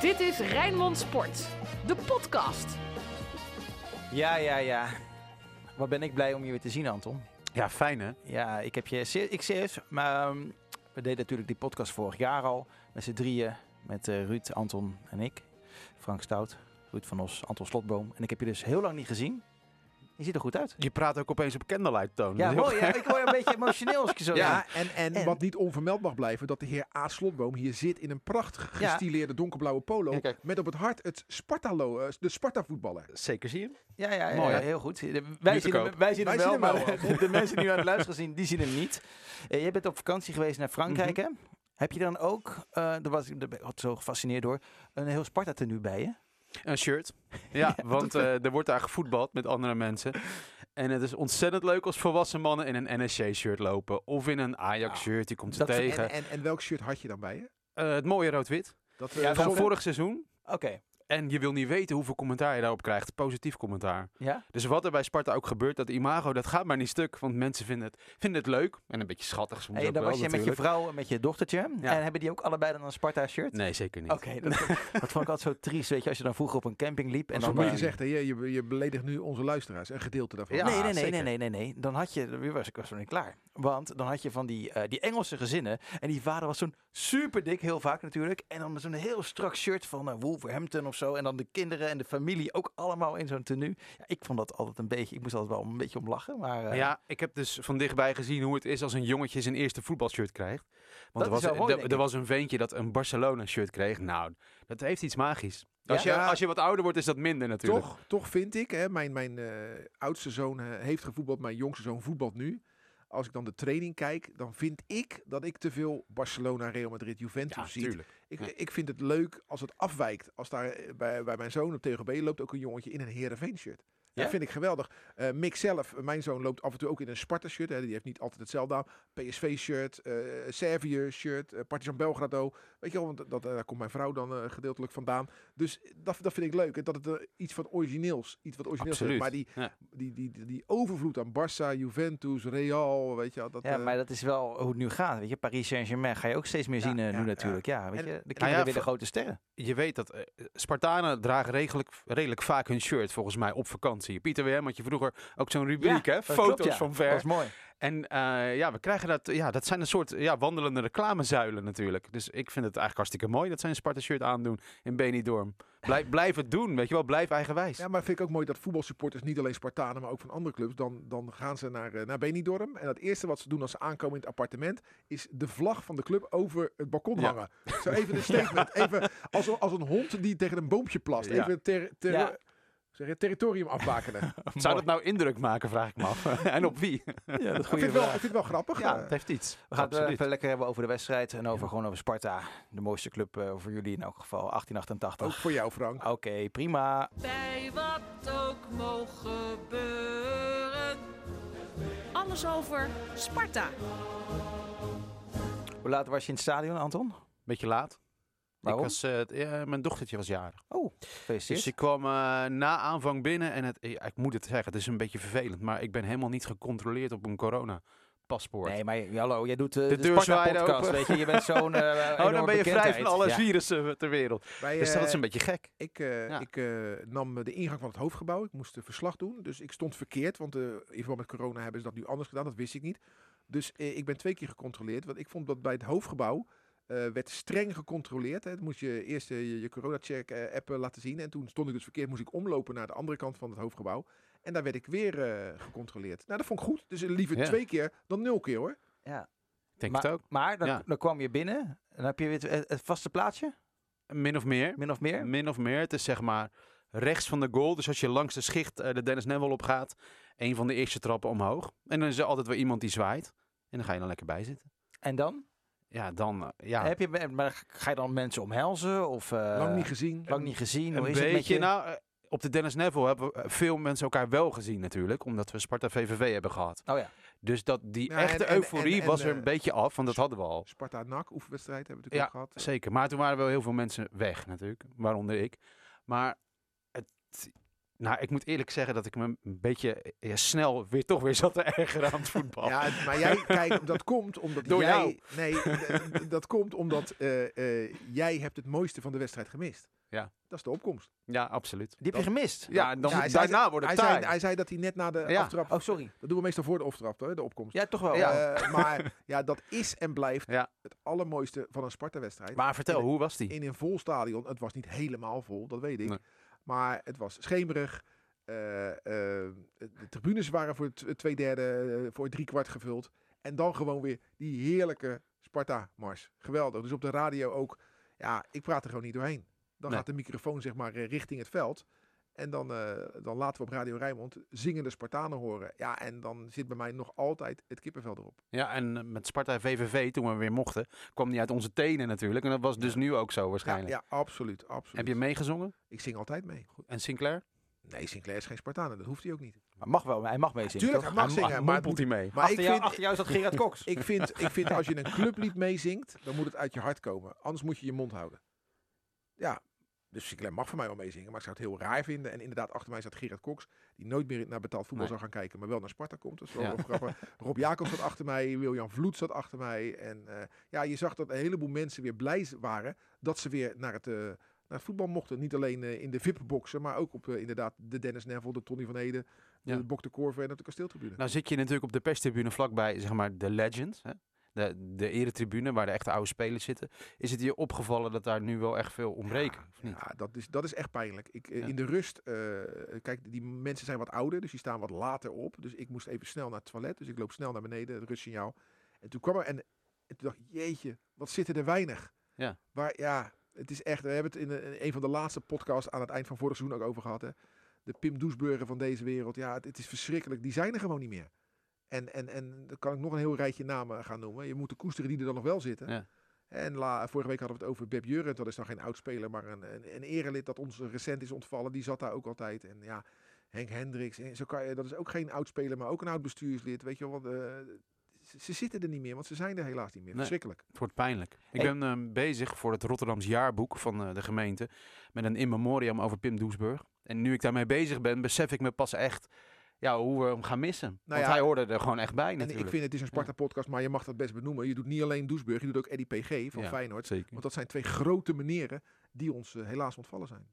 Dit is Rijnmond Sport, de podcast. Ja, ja, ja. Wat ben ik blij om je weer te zien, Anton. Ja, fijn hè? Ja, ik heb je zeer, ik serieus, maar ehm, we deden natuurlijk die podcast vorig jaar al met z'n drieën, met eh, Ruud, Anton en ik, Frank Stout, Ruud van Os, Anton Slotboom. En ik heb je dus heel lang niet gezien. Je ziet er goed uit. Je praat ook opeens op candlelight toon. Ja, mooi. hè? Ik word een beetje emotioneel als ik je zo Ja, en, en, En- wat niet onvermeld mag blijven, dat de heer A. Slotboom hier zit in een prachtig Ja. gestileerde donkerblauwe polo. Ja, met op het hart het Sparta-lo, eh, de Sparta-voetballer. Zeker zie je hem? Ja, ja, ja, Mooi, ja, heel goed. Wij zien, hem, wij zien hem wel, zien hem maar wel. de mensen die nu aan het luisteren zien, die zien hem niet. Eh, je bent op vakantie geweest naar Frankrijk, Mhm. hè? Heb je dan ook, eh daar was ik daar ben ik altijd zo gefascineerd door, een heel Sparta-tenue bij je? Een shirt. Ja, want eh, er wordt daar gevoetbald met andere mensen. En het is ontzettend leuk als volwassen mannen in een NSC-shirt lopen. Of in een Ajax-shirt, die komt ze tegen. En, en, en welk shirt had je dan bij je? Eh, het mooie rood-wit. Dat, Ja, eh, Van vorig seizoen. Oké. En je wil niet weten hoeveel commentaar je daarop krijgt. Positief commentaar. Ja? Dus wat er bij Sparta ook gebeurt, dat imago, dat gaat maar niet stuk. Want mensen vinden het, vinden het leuk. En een beetje schattig soms Hey, ook dan wel was je met je vrouw en met je dochtertje. Ja. En hebben die ook allebei dan een Sparta-shirt? Nee, zeker niet. Oké, dat, dat vond ik altijd zo triest, weet je, als je dan vroeger op een camping liep. En En dan, je zegt, hè, je, je, je beledigt nu onze luisteraars, een gedeelte daarvan. Ja, nee, nee, nee, nee, nee, nee. Dan had je, weer was ik was nog niet klaar. Want dan had je van die, eh, die Engelse gezinnen. En die vader was zo'n super dik, heel vaak natuurlijk. En dan zo'n heel strak shirt van eh, Wolverhampton of zo. En dan de kinderen en de familie ook allemaal in zo'n tenue. Ja, ik vond dat altijd een beetje, ik moest altijd wel een beetje om lachen. Maar eh, Ja, ik heb dus van dichtbij gezien hoe het is als een jongetje zijn eerste voetbalshirt krijgt. Want Dat er, is was, wel mooi, er- er was een ventje dat een Barcelona-shirt kreeg. Nou, dat heeft iets magisch. Als, Ja? je, Ja. als je wat ouder wordt, is dat minder natuurlijk. Toch, toch vind ik, hè, mijn, mijn eh, oudste zoon eh, heeft gevoetbald, mijn jongste zoon voetbalt nu. Als ik dan de training kijk, dan vind ik dat ik te veel Barcelona, Real Madrid, Juventus Ja, zie. Ik, ik vind het leuk als het afwijkt. Als daar eh, bij, bij mijn zoon op TGB loopt ook een jongetje in een Heerenveen shirt. Ja? Dat vind ik geweldig. Eh Mick zelf, eh, mijn zoon, loopt af en toe ook in een Sparta shirt. Hè. Die heeft niet altijd hetzelfde aan. PSV shirt, eh Servië shirt, eh, Partizan Belgrado. Weet je wel, want dat, dat, daar komt mijn vrouw dan eh, gedeeltelijk vandaan. Dus dat, dat vind ik leuk. En dat het iets van origineels, iets wat origineels. Absoluut. Maar die, Ja. die, die, die, die overvloed aan Barça, Juventus, Real, weet je wel. Dat, Ja, maar dat is wel hoe het nu gaat. Weet je, Paris Saint-Germain ga je ook steeds meer Ja, zien ja, nu natuurlijk. Ja, weet En- je, de Nou kinderen voor- grote sterren. Je weet dat Spartanen dragen redelijk, redelijk vaak hun shirt, volgens mij, op vakantie. Pieter WM had je vroeger ook zo'n rubriek, hè? Foto's klopt, ja. van ver. Dat is mooi. En eh, ja, we krijgen dat. Ja, dat zijn een soort ja, wandelende reclamezuilen natuurlijk. Dus ik vind het eigenlijk hartstikke mooi dat zij een Sparta-shirt aandoen in Benidorm. Blijf, blijf het doen, weet je wel. Blijf eigenwijs. Ja, maar vind ik ook mooi dat voetbalsupporters, niet alleen Spartanen, maar ook van andere clubs, dan, dan gaan ze naar, eh, naar Benidorm. En het eerste wat ze doen als ze aankomen in het appartement, is de vlag van de club over het balkon Ja. hangen. Zo even een statement. Even als, een- als een hond die tegen een boompje plast. Even ter, ter, Ja. Zeg je, territorium afbakenen. Zou dat nou indruk maken, vraag ik me af. en op wie? Ja, dat ik, vind wel, ik vraag. vind het wel grappig. Ja, eh. het heeft iets. We gaan het Absoluut. even lekker hebben over de wedstrijd en over gewoon over Sparta. De mooiste club eh, voor jullie in elk geval, 1888. ook voor jou, Frank. Oké, prima. Bij wat ook mogen gebeuren. Alles over Sparta. Hoe laat was je in het stadion, Anton? Beetje laat. Waarom? Ik was, eh, ja, mijn dochtertje was jarig. Oh, gefeliciteerd. Dus ik kwam eh, na aanvang binnen en het, ja, ik moet het zeggen, het is een beetje vervelend, maar ik ben helemaal niet gecontroleerd op een corona-paspoort. Nee, maar hallo, jij doet eh, De de, deur podcast, open. weet je. Je bent zo'n oh, dan ben je vrij van alle Ja. virussen ter wereld. Wij, Dus dat is een beetje gek. Ik, eh, Ja. ik eh, nam de ingang van het hoofdgebouw. Ik moest een verslag doen. Dus ik stond verkeerd. Want eh, in verband met corona hebben ze dat nu anders gedaan. Dat wist ik niet. Dus ik ben twee keer gecontroleerd. Want ik vond dat bij het hoofdgebouw eh, werd streng gecontroleerd. Hè. Dan moest je eerst eh, je, je corona-check eh, app laten zien. En toen stond ik dus verkeerd. Moest ik omlopen naar de andere kant van het hoofdgebouw. En daar werd ik weer eh, gecontroleerd. Nou, dat vond ik goed. Dus liever Ja. twee keer dan nul keer hoor. Ja. Ik denk maar, het ook. Maar dan, Ja. dan kwam je binnen en dan heb je weer het, het vaste plaatsje, Min of meer. min of meer. Min of meer. Het is zeg maar rechts van de goal. Dus als je langs de schicht eh, de Dennis Neville op gaat, een van de eerste trappen omhoog. En dan is er altijd wel iemand die zwaait. En dan ga je dan lekker bij zitten. En dan? Ja, dan eh, ja, Heb je, maar ga je dan mensen omhelzen? Of, eh, Lang niet gezien. lang niet gezien? een Hoe is het met beetje. je? Nou, eh, op de Dennis Neville hebben veel mensen elkaar wel gezien natuurlijk. Omdat we Sparta VVV hebben gehad. Oh ja. Dus dat die Ja, echte en- euforie en- en, was er een beetje af. Want dat hadden we al. Sparta NAC oefenwedstrijd hebben we natuurlijk Ja, ook gehad. Zeker. Maar toen waren wel heel veel mensen weg natuurlijk. Waaronder ik. Maar het, Nou, ik moet eerlijk zeggen dat ik me een beetje ja, snel weer toch weer zat te ergeren aan het voetbal. Ja, maar jij, kijk, dat komt omdat Door jij... jou. Nee, dat komt omdat eh, eh, jij hebt het mooiste van de wedstrijd gemist. Ja. Dat is de opkomst. Ja, absoluut. Die heb je gemist. Ja, en dan, Ja, hij zei- daarna wordt hij het zei, taai. hij zei dat hij net na de Ja. aftrap... Oh, sorry. Dat doen we meestal voor de aftrap, hè, de opkomst. Ja, toch wel. Ja. Eh, maar ja, dat is en blijft Ja. het allermooiste van een Sparta-wedstrijd. Maar vertel, hoe was die? in een vol stadion. Het was niet helemaal vol, dat weet ik. Nee. Maar het was schemerig. Eh, eh, de tribunes waren voor twee derde, eh, voor drie kwart gevuld. En dan gewoon weer die heerlijke Sparta-mars. Geweldig. Dus op de radio ook. Ja, ik praat er gewoon niet doorheen. Dan Nee. gaat de microfoon zeg maar richting het veld. En dan, eh, dan laten we op Radio Rijnmond zingende Spartanen horen. Ja, en dan zit bij mij nog altijd het kippenvel erop. Ja, en eh, met Sparta VVV, toen we weer mochten, kwam die uit onze tenen natuurlijk. En dat was dus nu ook zo waarschijnlijk. ja, absoluut, absoluut. Heb je meegezongen? Ik zing altijd mee. En Sinclair? Nee, Sinclair is geen Spartaan. Dat hoeft hij ook niet. Maar mag wel, hij mag meezingen. Tuurlijk, hij mag zingen. Maar, mompelt moet- hij mee? maar achter, ik jou, vind, achter jou zat Gerard Cox. Ik vind, ik vind als je een clublied meezingt, dan moet het uit je hart komen. Anders moet je je mond houden. Ja, dus Sinclair mag voor mij wel meezingen, maar ik zou het heel raar vinden. En inderdaad, achter mij staat Gerard Cox, die nooit meer naar betaald voetbal Nee. zou gaan kijken, maar wel naar Sparta komt. Dat is wel Ja. grappig. Rob Jacobs zat achter mij, William Vloed zat achter mij. En eh, ja, je zag dat een heleboel mensen weer blij waren dat ze weer naar het, naar het voetbal mochten. Niet alleen eh, in de VIP-boxen, maar ook op inderdaad de Dennis Neville, de Tony van Heden, Ja. de Bok de Korver en op de kasteeltribune. Nou zit je natuurlijk op de perstribune vlakbij, zeg maar, de Legends. Hè? De, de eretribune, waar de echte oude spelers zitten. Is het je opgevallen dat daar nu wel echt veel ontbreken? of niet? Ja, dat is, dat is echt pijnlijk. Ik, eh, Ja. In de rust, eh, kijk, die mensen zijn wat ouder, dus die staan wat later op. Dus ik moest even snel naar het toilet, dus ik loop snel naar beneden, het rustsignaal. En toen kwam er, en, en toen dacht ik, jeetje, wat zitten er weinig. Ja. Maar ja, het is echt, we hebben het in een, in een van de laatste podcasts aan het eind van vorig seizoen ook over gehad. Hè. De Pim Doesburger van deze wereld, ja, het, het is verschrikkelijk. Die zijn er gewoon niet meer. En, en, en dan kan ik nog een heel rijtje namen gaan noemen. Je moet de koesteren die er dan nog wel zitten. Ja. En la, vorige week hadden we het over Beb Jurret. Dat is dan geen oud-speler, maar een, een, een erelid dat ons recent is ontvallen. Die zat daar ook altijd. En ja, Henk Hendricks. En zo kan je, dat is ook geen oud-speler, maar ook een oud-bestuurslid. Weet je wel, wat, eh, ze, ze zitten er niet meer, want ze zijn er helaas niet meer. Nee. Verschrikkelijk. Het wordt pijnlijk. Ik Hey. ben ehm, bezig voor het Rotterdams jaarboek van eh, de gemeente. Met een in memoriam over Pim Doesburg. En nu ik daarmee bezig ben, besef ik me pas echt ja, hoe we hem gaan missen. Want ja, hij hoorde er gewoon echt bij En natuurlijk. ik vind het is een Sparta-podcast, maar je mag dat best benoemen. Je doet niet alleen Doesburg, je doet ook Eddie PG van Ja. Feyenoord. Zeker. Want dat zijn twee grote meneren die ons eh, helaas ontvallen zijn.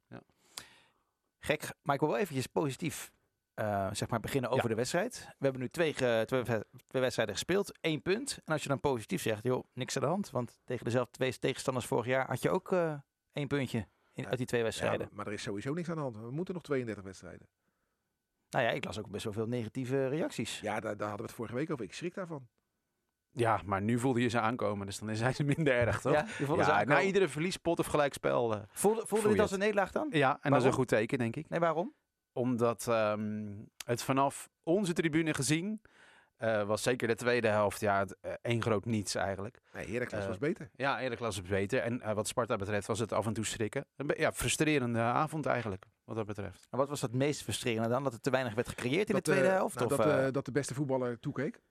Gek, maar ik wil wel eventjes positief eh, zeg maar beginnen over Ja. de wedstrijd. We hebben nu twee, twee, twee wedstrijden gespeeld, één punt. En als je dan positief zegt, joh, niks aan de hand. Want tegen dezelfde twee tegenstanders vorig jaar had je ook eh, één puntje in, Ja. uit die twee wedstrijden. Ja, maar er is sowieso niks aan de hand. We moeten nog 32 wedstrijden. Nou ja, ik las ook best wel veel negatieve reacties. Ja, daar, daar hadden we het vorige week over. Ik schrik daarvan. Ja, maar nu voelde je ze aankomen, dus dan zijn ze minder erg, toch? Ja, je voelde ze Ja, na iedere verliespot of gelijkspel. eh, Voelde, voelde voel dit je als een nederlaag dan? ja, en dat is een goed teken, denk ik. Nee, waarom? Omdat ehm, het vanaf onze tribune gezien eh, was zeker de tweede helft ja, het, eh, één groot niets eigenlijk. Nee, Heracles was beter. Ja, eerlijk was het beter. En wat Sparta betreft was het af en toe schrikken. Ja, frustrerende avond eigenlijk, wat dat betreft. En wat was het meest frustrerende dan? Dat er te weinig werd gecreëerd in Dat, de tweede eh, helft? nou, of, dat, eh, eh, dat de beste voetballer toekeek.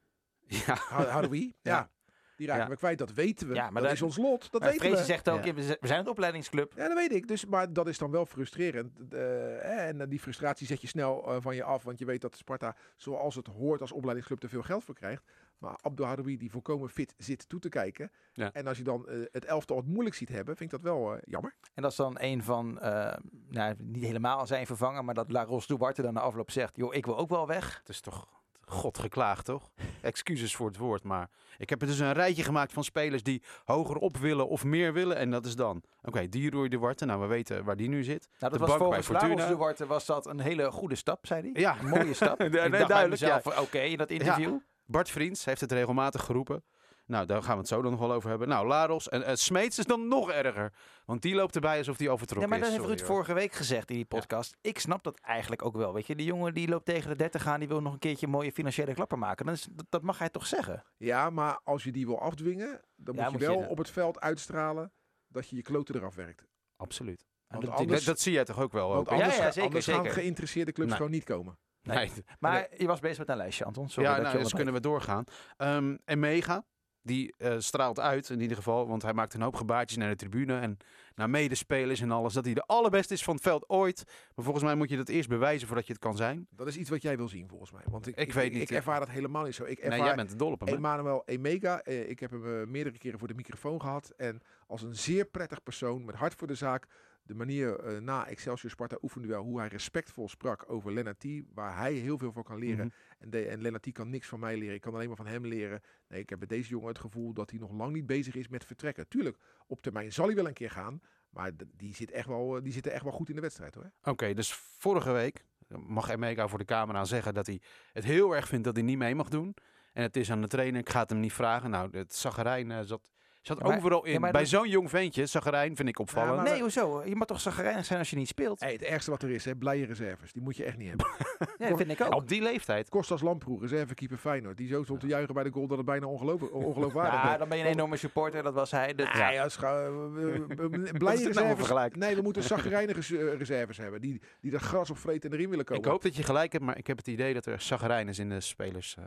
Ja, Houden we? Ja. Ja. Die raken Ja. we kwijt. Dat weten we. Ja, maar dat is ons lot. Dat maar weten Vrezen we. zegt ook, Ja. we zijn- een opleidingsclub. Ja, dat weet ik. Dus, maar dat is dan wel frustrerend. Eh, en die frustratie zet je snel van je af. Want je weet dat Sparta, zoals het hoort als opleidingsclub, er veel geld voor krijgt. Maar Abdul Hadoui, die volkomen fit zit toe te kijken. Ja. En als je dan eh, het elftal het moeilijk ziet hebben, vind ik dat wel eh, jammer. En dat is dan een van, eh, nou, niet helemaal zijn vervanger, maar dat La Ros Duarte dan na afloop zegt, joh, ik wil ook wel weg. het is toch god geklaagd, toch? Excuses voor het woord, maar ik heb er dus een rijtje gemaakt van spelers die hoger op willen of meer willen. En dat is dan, oké, die Roy de Warte, nou we weten waar die nu zit. Nou, dat De was bank bij volgens Fortuna. Duarte was dat een hele goede stap, zei hij. Ja, Een mooie stap. Nee, ik nee, dacht bij duidelijk, mezelf, oké, in dat interview. Bart Vriends heeft het regelmatig geroepen. Nou, daar gaan we het zo dan nog wel over hebben. Nou, Laros en uh, Smeets is dan nog erger. Want die loopt erbij alsof die Ja, overtrokken maar dat is. heeft Ruud vorige week gezegd in die podcast. Ik snap dat eigenlijk ook wel. Weet je, die jongen die loopt tegen de 30 aan, die wil nog een keertje een mooie financiële klapper maken. Dan is, dat, dat mag hij toch zeggen? Ja, maar als je die wil afdwingen, dan Ja, moet je moet je wel op het veld uitstralen dat je je kloten eraf werkt. Absoluut. En Want dat- anders- Dat, dat zie jij toch ook wel? Want ook? Ja, anders, ja, ga- zeker, anders zeker. gaan geïnteresseerde clubs Nee. gewoon niet komen. Nee. Nee. Maar je was bezig met een lijstje, Anton. Sorry ja, dat nou, je dus kunnen we doorgaan. Ehm, en Mega. die eh, straalt uit in ieder geval. Want hij maakt een hoop gebaartjes naar de tribune en naar medespelers en alles. Dat hij de allerbeste is van het veld ooit. Maar volgens mij moet je dat eerst bewijzen voordat je het kan zijn. Dat is iets wat jij wil zien volgens mij. Want ik, Ik weet niet, Ik ja. ervaar dat helemaal niet zo. Ik Nee, ervaar jij bent dol op hem. Emmanuel Emega. eh, ik heb hem eh, meerdere keren voor de microfoon gehad. En als een zeer prettig persoon met hart voor de zaak. De manier eh, na Excelsior Sparta oefenduel, hoe hij respectvol sprak over Lennart T, waar hij heel veel van kan leren. Mhm. En, de, en Lennart T kan niks van mij leren. Ik kan alleen maar van hem leren. Nee, ik heb bij deze jongen het gevoel dat hij nog lang niet bezig is met vertrekken. Tuurlijk, op termijn zal hij wel een keer gaan. Maar die zit, echt wel, eh, die zit er echt wel goed in de wedstrijd hoor. Oké, dus vorige week mag Emeka voor de camera zeggen dat hij het heel erg vindt dat hij niet mee mag doen. En het is aan de trainer, ik ga het hem niet vragen. Nou, het zagrijn eh, zat, zat Ja, maar- overal in. ja, maar Bij dat- zo'n jong ventje, zagrijn vind ik opvallend. Ja, maar- Nee, hoezo? Je mag toch zagrijnig zijn als je niet speelt? Hey, het ergste wat er is, hè, blije reserves. Die moet je echt niet hebben. Ja, dat vind ik ook. Op die leeftijd. Kostas Lamproe, reservekeeper Feyenoord. Die zo stond te juichen bij de goal dat het bijna ongeloof- ongeloofwaardig Ja, werd. dan ben je een enorme supporter, dat was hij. Dat, Nee, we- blije nou reserves. Nee, we moeten zagrijnige eh, reserves hebben. Die, die dat gras opvreten en erin willen komen. Ik hoop dat je gelijk hebt, maar ik heb het idee dat er zagrijnen is in de spelers. eh,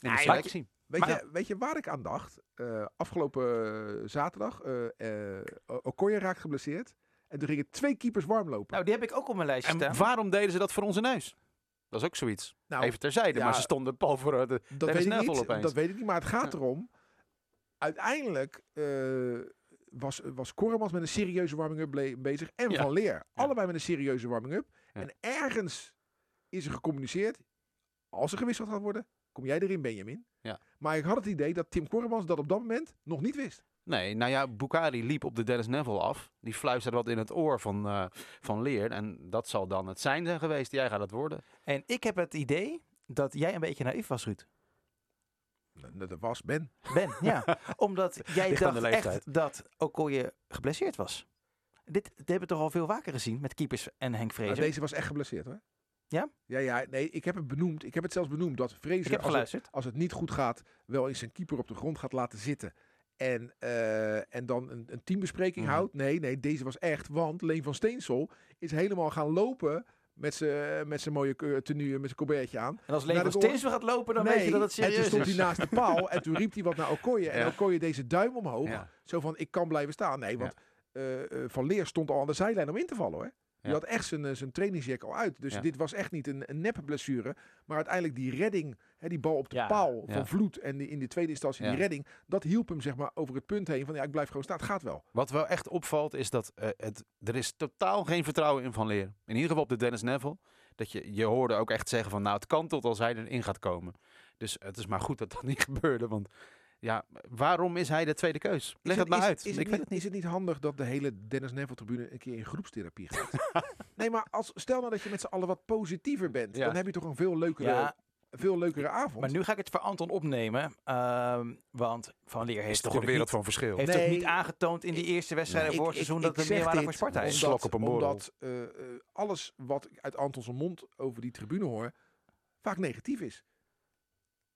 in de selectie. Weet, Maar- je, weet je waar ik aan dacht? Eh, afgelopen eh, zaterdag. eh eh Okoye raakt geblesseerd. En er gingen twee keepers warm lopen. Nou, die heb ik ook op mijn lijstje En staan. waarom deden ze dat voor onze neus? Dat is ook zoiets. Nou, Even terzijde, ja, maar ze stonden pal voor de... dat, weet ik niet, opeens. dat weet ik niet. Maar het gaat erom. Uiteindelijk eh, was, was Koremans met een serieuze warming-up bezig. En Ja. Van Leer. Allebei met een serieuze warming-up. Ja. En ergens is er gecommuniceerd. Als er gewisseld gaat worden, kom jij erin, Benjamin. Ja. Maar ik had het idee dat Tim Koremans dat op dat moment nog niet wist. Nee, nou ja, Bukari liep op de Dennis Neville af. Die fluisterde wat in het oor van, eh, van Leer. En dat zal dan het zijn zijn geweest. Jij gaat het worden. En ik heb het idee dat jij een beetje naïef was, Ruud. Dat dat was Ben. Ben, ja. Omdat jij Ligt de dacht echt dat Okoye geblesseerd was. Dit, dit hebben we toch al veel vaker gezien met keepers en Henk Maar Vrezer. deze was echt geblesseerd hoor. Ja? Ja, ja. Nee, ik heb het benoemd. Ik heb het zelfs benoemd dat ik Vrezer, als als het niet goed gaat, wel eens zijn keeper op de grond gaat laten zitten. En, eh, en dan een, een teambespreking Mhm. houdt. Nee, nee, deze was echt. Want Leen van Steensel is helemaal gaan lopen met zijn met zijn mooie ke- tenue, met zijn colbertje aan. En als de goal- Steensel gaat lopen, dan nee, weet je dat het en toen serieus stond is. hij naast de paal en toen riep hij wat naar Okoye. En. Okoye deze duim omhoog. Ja. Zo van, ik kan blijven staan. Nee, want eh, eh, Van Leer stond al aan de zijlijn om in te vallen hoor. Die had echt zijn, eh, zijn trainingsjack al uit. Dus dit was echt niet een, een neppe blessure. Maar uiteindelijk die redding, hè, die bal op de paal van. Vloed. En die, in de tweede instantie die redding. Dat hielp hem zeg maar over het punt heen van ja, ik blijf gewoon staan. Het gaat wel. Wat wel echt opvalt is dat eh, het, er is totaal geen vertrouwen in Van Leer. In ieder geval op de Dennis Neville. Dat je, je hoorde ook echt zeggen van nou het kan tot als hij erin gaat komen. Dus het is maar goed dat dat niet gebeurde. Want ja, waarom is hij de tweede keus? Leg Is het maar is- uit. Is, het Ik weet niet, het niet. is het niet handig dat de hele Dennis Neville tribune een keer in groepstherapie gaat? nee, maar als, stel nou dat je met z'n allen wat positiever bent. Ja. Dan heb je toch een veel leukere, Ja, veel leukere avond. maar nu ga ik het voor Anton opnemen. ehm, want Van Leer is heeft toch een wereld niet, van verschil. heeft Nee. ook niet aangetoond in die eerste voor ik- het seizoen ik dat het zeg meerwaarde voor Sparta is. Slok op een. Omdat eh, eh, alles wat ik uit Antons mond over die tribune hoor, vaak negatief is.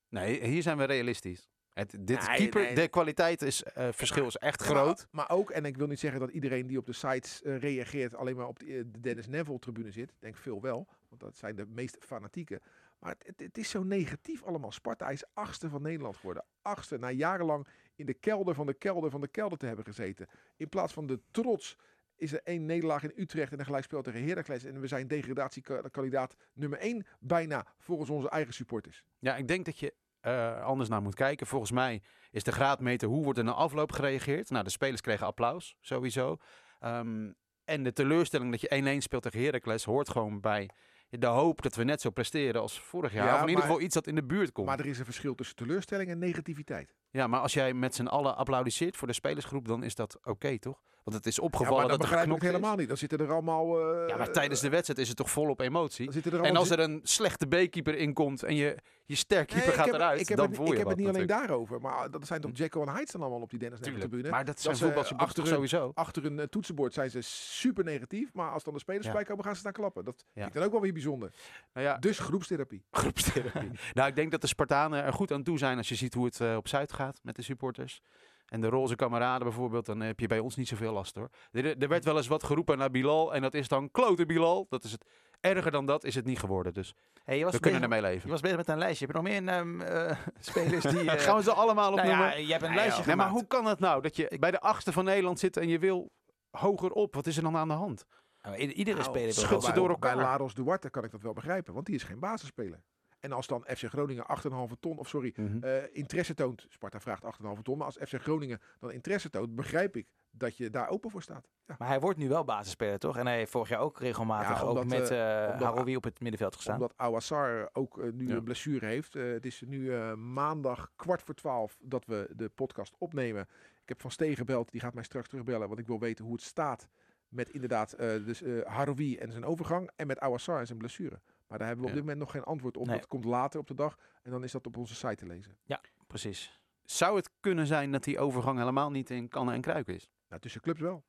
Nee, hier zijn we realistisch. Het, dit Nee, keeper, nee. De kwaliteit is, eh, verschil is echt Ja, groot. Maar, ook, en ik wil niet zeggen dat iedereen die op de sites eh, reageert alleen maar op de, eh, de Dennis Neville tribune zit. Ik denk veel wel, want dat zijn de meest fanatieke. Maar het, het, het is zo negatief allemaal. Sparta is achtste van Nederland geworden. Achtste, na jarenlang in de kelder van de kelder van de kelder te hebben gezeten. In plaats van de trots is er één nederlaag in Utrecht en een gelijkspel tegen Heracles. En we zijn degradatiekandidaat nummer één bijna volgens onze eigen supporters. Ja, ik denk dat je eh, anders naar moet kijken. Volgens mij is de graadmeter hoe wordt er na afloop gereageerd. Nou, de spelers kregen applaus, sowieso. Ehm, en de teleurstelling dat je 1-1 speelt tegen Heracles hoort gewoon bij de hoop dat we net zo presteren als vorig jaar. Ja, of in ieder geval iets dat in de buurt komt. Maar er is een verschil tussen teleurstelling en negativiteit. ja, maar als jij met z'n allen applaudisseert voor de spelersgroep, dan is dat oké, toch? Want het is Ja, opgevallen maar dat dat begrijp ik helemaal is. niet. Dan zitten er allemaal... eh, Ja, maar tijdens de wedstrijd is het toch volop emotie. dan zitten er En als er een slechte B-keeper inkomt en je, je sterkeeper Nee, ik gaat heb- eruit, ik heb dan het, voel ik je heb wat het niet alleen daarover. Maar dat zijn toch Jacko en Heights dan allemaal op die Dennis Tuurlijk. tribune. Maar dat zijn ze voetbalsupporters achter hun- sowieso. Achter een eh, toetsenbord zijn ze super negatief. Maar als dan de spelers Ja. bij komen, gaan ze staan klappen. Dat Ja. vind ik dan ook wel weer bijzonder. Nou ja, Dus groepstherapie. groepstherapie. nou, ik denk dat de Spartanen er goed aan toe zijn als je ziet hoe het eh, op Zuid gaat met de supporters. En de roze kameraden bijvoorbeeld, dan heb je bij ons niet zoveel last hoor. Er, er werd wel eens wat geroepen naar Bilal en dat is dan klote Bilal. Dat is het, Erger dan dat is het niet geworden. Dus Hey, je, was we kunnen bezig, ermee je leven. was bezig met een lijstje. Heb je nog meer ehm, eh, spelers die... eh, Gaan we ze allemaal nou opnoemen? ja, je hebt een Nee, lijstje maar hoe kan het nou dat je bij de achtste van Nederland zit en je wil hoger op? Wat is er dan aan de hand? Nou, ieder- iedere Nou, speler wil schud ze door Bij elkaar. Laros Duarte kan ik dat wel begrijpen, want die is geen basisspeler. En als dan FC Groningen 8,5 ton, of sorry, Mhm. eh, interesse toont, Sparta vraagt 8,5 ton, maar als FC Groningen dan interesse toont, begrijp ik dat je daar open voor staat. Ja. Maar hij wordt nu wel basisspeler, toch? En hij heeft vorig jaar ook regelmatig Ja, ook met Haroui op het middenveld gestaan. Omdat Awassar ook nu Ja. een blessure heeft. Eh, het is nu eh, maandag kwart voor twaalf dat we de podcast opnemen. Ik heb Van Steen gebeld, die gaat mij straks terugbellen, want ik wil weten hoe het staat met inderdaad eh dus, eh Haroui en zijn overgang en met Awassar en zijn blessure. Maar daar hebben we op Ja. dit moment nog geen antwoord op. Nee. Dat komt later op de dag en dan is dat op onze site te lezen. Precies. Zou het kunnen zijn dat die overgang helemaal niet in kannen en kruiken is? Nou, tussen clubs wel.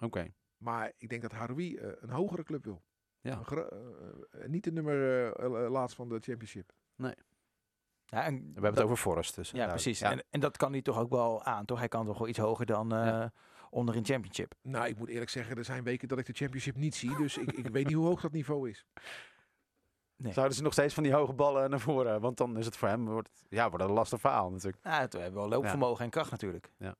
Oké. Maar ik denk dat Haroui eh, een hogere club wil. Ja. Eh, eh, niet de nummer eh, eh, laatst van de championship. Ja, en We hebben het over Forest dus. Ja, precies. En, en dat kan hij toch ook wel aan, toch? Hij kan toch wel iets hoger dan eh, Ja. onder een championship. Nou, ik moet eerlijk zeggen, er zijn weken dat ik de championship niet zie. Dus ik, ik weet niet hoe hoog dat niveau is. Zouden ze nog steeds van die hoge ballen naar voren? Want dan is het voor hem wordt, ja, wordt een lastig verhaal natuurlijk. Ja, we hebben wel loopvermogen en kracht natuurlijk. Ja.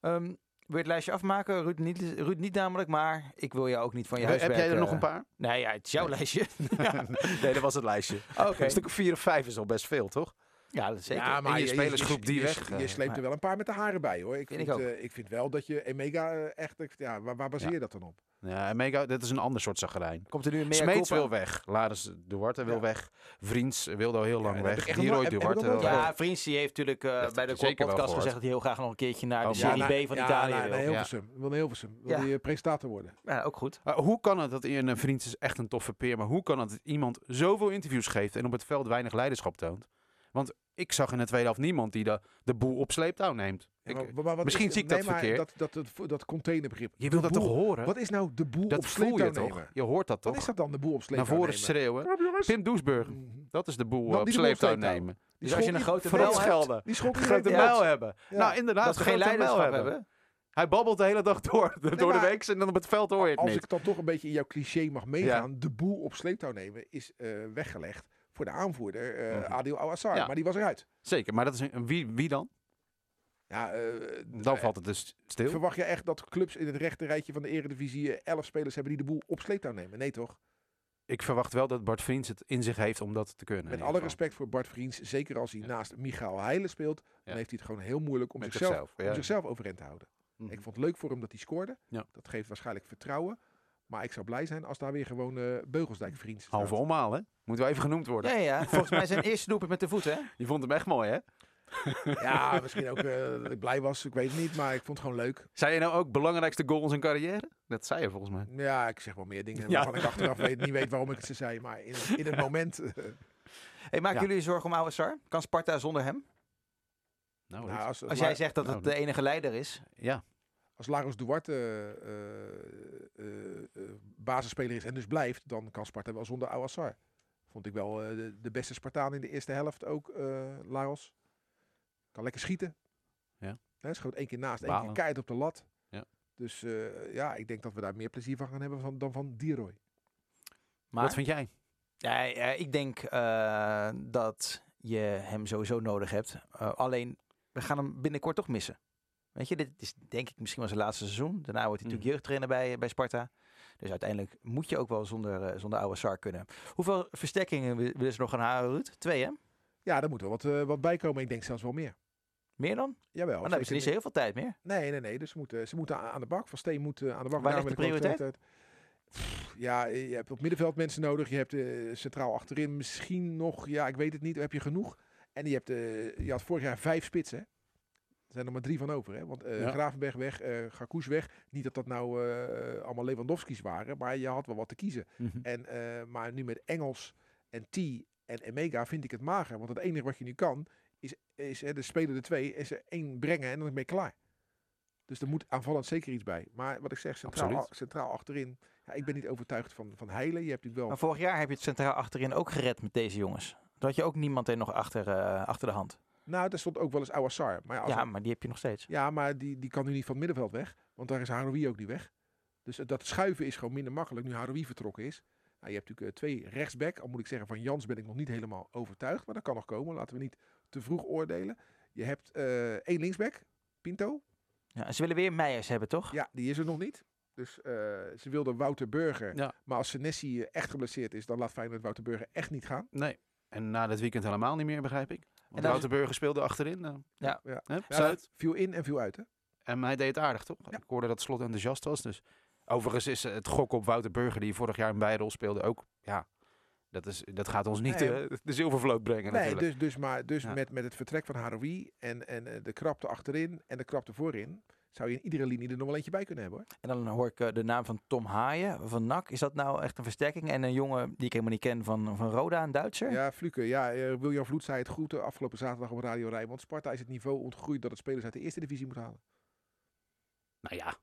Ehm, wil je het lijstje afmaken? Ruud niet, Ruud niet namelijk, maar ik wil jou ook niet van je Heb huiswerk... jij er nog een paar? Nee, ja, het is jouw Nee. lijstje. nee, dat was het lijstje. Oké. Een stuk of vier of vijf is al best veel, toch? Ja, dat zeker. Ja, En je spelersgroep die je, weg, Je, eh, je sleept maar- er wel een paar met de haren bij hoor. Ik Vind vind, ik ook. eh, ik vind wel dat je Emega eh, echt. ik- Ja, waar, waar baseer Ja. je dat dan op? Ja, en Mega, dit is een ander soort zagrijn. Komt er nu meer Smeets wil weg. Laris Duarte wil Ja. weg. Vriends wilde al heel Ja, lang heb weg. Leroy ik Duarte wil. Ja, Vriends die heeft natuurlijk eh, bij de podcast gezegd dat hij heel graag nog een keertje naar Oh, de ja, Serie B van ja, Italië wil. Ja. Hilversum. Wil naar Hilversum. Wil Ja. die eh, presentator worden. Ja, ook goed. Maar hoe kan het dat in een vriend is echt een toffe peer, maar hoe kan het dat iemand zoveel interviews geeft en op het veld weinig leiderschap toont? Want ik zag in de tweede helft niemand die de, de boel op sleeptouw neemt. Ja, Ik- maar- maar wat misschien is- zie ik dat nee, maar verkeerd. Dat, dat, dat, dat containerbegrip. je De wil dat toch horen? Wat is nou de boel dat op voel je sleeptouw toch? Je hoort dat Wat toch? is dat dan, de boel op Naar sleeptouw voren nemen? schreeuwen. Pim Doesburg, Mhm. dat is de boel Nou, op sleeptouw sleeptouw. nemen. Die Dus als je een die- grote hebt, schelden. Die schot die Grote mijl hebben. Nou, inderdaad, geen mijl leiderschap hebben. Hij babbelt de hele dag door, door de week en dan op het veld hoor je het Als niet. ik dan toch een beetje in jouw cliché mag meegaan, de boel op sleeptouw nemen is eh, weggelegd voor de aanvoerder eh Mhm. Adil Awassar. Ja. Maar die was eruit. Zeker, maar dat is een, wie, wie dan? Ja, eh, Dan eh, valt het dus stil. Verwacht je echt dat clubs in het rechte rijtje van de eredivisie eh, elf spelers hebben die de boel op sleeptouw nemen? Nee toch? Ik verwacht wel dat Bart Vriends het in zich heeft om dat te kunnen. Met alle geval. respect voor Bart Vriends, zeker als hij Ja. naast Michael Heijlen speelt, dan Ja. heeft hij het gewoon heel moeilijk om, Met zichzelf, zichzelf, om zichzelf overeind te houden. Mhm. Ik vond het leuk voor hem dat hij scoorde. Ja. Dat geeft waarschijnlijk vertrouwen. Maar ik zou blij zijn als daar weer gewoon eh Beugelsdijk vriends staat. Halve omhaal, hè? Moet wel even genoemd worden. Ja, ja. Volgens mij zijn eerste doelpunt met de voet, hè? Je vond hem echt mooi, hè? Ja, misschien ook eh, dat ik blij was. Ik weet het niet, maar ik vond het gewoon leuk. Zei je nou ook belangrijkste goal in zijn carrière? Dat zei je volgens mij. Ja, ik zeg wel meer dingen Ja. waarvan ik achteraf weet, niet weet waarom ik het ze zei. Maar in, in het moment... Hey, maken Ja. jullie je zorgen om Ouassar? Kan Sparta zonder hem? Nou, nou, als, Als jij zegt dat Nou, het de enige leider is. Ja, als Lagos Duarte eh, eh, eh, basisspeler is en dus blijft, dan kan Sparta wel zonder Awassar. Vond ik wel eh, de, de beste Spartaan in de eerste helft ook, eh Lagos. Kan lekker schieten. Ja. Hè, schoot één keer naast, één Balen. keer keihard op de lat. Ja. Dus eh, ja, ik denk dat we daar meer plezier van gaan hebben van, dan van Dieroy. Maar wat vind jij? ja, ja, ik denk eh, dat je hem sowieso nodig hebt. Eh, alleen, we gaan hem binnenkort toch missen. Weet je, dit is denk ik misschien wel zijn laatste seizoen. Daarna wordt hij Mhm. natuurlijk jeugdtrainer bij, bij Sparta. Dus uiteindelijk moet je ook wel zonder, eh zonder Ouassar kunnen. Hoeveel versterkingen wi- willen ze nog gaan halen, Ruud? Twee, hè? Ja, daar moet wel wat, eh, wat bij komen. Ik denk zelfs wel meer. Meer dan? Jawel. Maar dan hebben ze niet zo zeker heel veel tijd meer. Nee, nee, nee. Dus ze moeten, ze moeten aan de bak. Van Steen moet eh, aan de bak. Waar ligt de prioriteit? Pff, Ja, je hebt op middenveld mensen nodig. Je hebt eh, centraal achterin misschien nog, ja, ik weet het niet, heb je genoeg. En je, hebt, eh, je had vorig jaar vijf spitsen. Er zijn er maar drie van over. Hè? Want eh Ja. Gravenberg weg, Garkoes weg. Niet dat dat nou eh, allemaal Lewandowski's waren, maar je had wel wat te kiezen. En, eh, maar nu met Engels en T en Emega vind ik het mager. Want het enige wat je nu kan, is, is hè, de speler de twee, is er één brengen en dan ben je klaar. Dus er moet aanvallend zeker iets bij. Maar wat ik zeg, centraal, centraal achterin. Ja, ik ben niet overtuigd van, van Heilen. Je hebt natuurlijk wel... Maar vorig jaar heb je het centraal achterin ook gered met deze jongens. Toen had je ook niemand er nog achter, achter de hand. Nou, daar stond ook wel eens Awassar. Maar ja, als Ja, maar die heb je nog steeds. ja, maar die, die kan nu niet van het middenveld weg. Want daar is Haroui ook niet weg. Dus dat schuiven is gewoon minder makkelijk nu Haroui vertrokken is. Nou, je hebt natuurlijk eh, twee rechtsback. Al moet ik zeggen, van Jans ben ik nog niet helemaal overtuigd. Maar dat kan nog komen. Laten we niet te vroeg oordelen. Je hebt eh, één linksback, Pinto. Ja, en ze willen weer Meijers hebben, toch? Ja, die is er nog niet. Dus eh, ze wilden Wouter Burger. Ja. Maar als Senesi echt geblesseerd is, dan laat Feyenoord Wouter Burger echt niet gaan. Nee. En na dit weekend helemaal niet meer, begrijp ik. Want Wouter Burger speelde achterin. eh, Ja. Ja. hè, Ja, Zuid. Viel in en viel uit, hè? En hij deed het aardig, toch? Ja. Ik hoorde dat Slot enthousiast was. Dus. Overigens is eh, het gok op Wouter Burger, die vorig jaar een bijrol speelde, ook... Ja, dat, is, dat gaat ons niet Nee, eh, de zilvervloot brengen Nee, natuurlijk. dus, dus, maar, dus Ja. met, met het vertrek van Haroui en, en de krapte achterin en de krapte voorin, zou je in iedere linie er nog wel eentje bij kunnen hebben, hoor. En dan hoor ik eh, de naam van Tom Haaien van NAC. Is dat nou echt een versterking? En een jongen die ik helemaal niet ken van, van Roda, een Duitser? Ja, Fluke. Ja, eh, William Vloed zei het goed eh, afgelopen zaterdag op Radio Rijnmond. Sparta is het niveau ontgroeid dat het spelers uit de eerste divisie moet halen. Nou ja,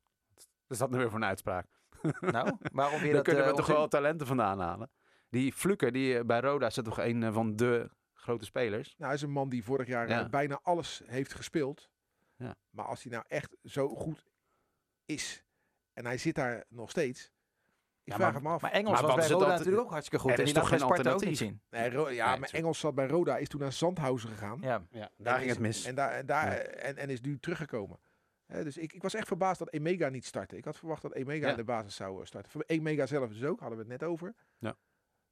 is dat nu weer voor een uitspraak? Nou, waarom weer Daar dat kunnen we toch wel talenten vandaan halen. Die Fluker, die bij Roda is toch een van de grote spelers. Nou, hij is een man die vorig jaar Ja. bijna alles heeft gespeeld. Ja. Maar als hij nou echt zo goed is en hij zit daar nog steeds, ik Ja, vraag maar- hem af. Maar Engels Maar was bij Roda natuurlijk ook hartstikke goed. Er En is die toch geen Sparta ook niet alternatief? zien. Nee, Ro- ja, Nee, maar Engels zat bij Roda, is toen naar Zandhausen gegaan. Ja. Ja, En daar ging is- het mis. En, daar, en, daar, Ja. en, en is nu teruggekomen. Hè, dus ik, ik was echt verbaasd dat Emega niet startte. Ik had verwacht dat Emega Ja. in de basis zou eh, starten. Voor Emega zelf dus ook, hadden we het net over. Ja.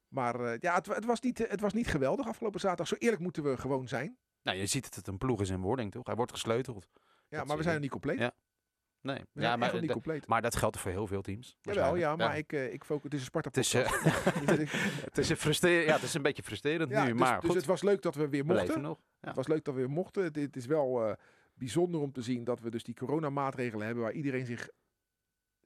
Maar eh, ja, het, het, was niet, eh, het was niet geweldig afgelopen zaterdag. Zo eerlijk moeten we gewoon zijn. Nou, je ziet dat het een ploeg is in wording, toch? Hij wordt gesleuteld. Ja, Dat maar we zijn nog niet compleet. Ja. Nee, We ja, maar, niet compleet. maar dat geldt voor heel veel teams. Jawel, ja, maar ik, eh, ik focus, het is een Sparta Het is, eh, het is, een frustre- ja, het is een beetje frustrerend ja, nu, dus, maar dus goed, het was leuk dat we weer we mochten. nog. Ja. Het was leuk dat we weer mochten. Het, het is wel eh, bijzonder om te zien dat we dus die coronamaatregelen hebben waar iedereen zich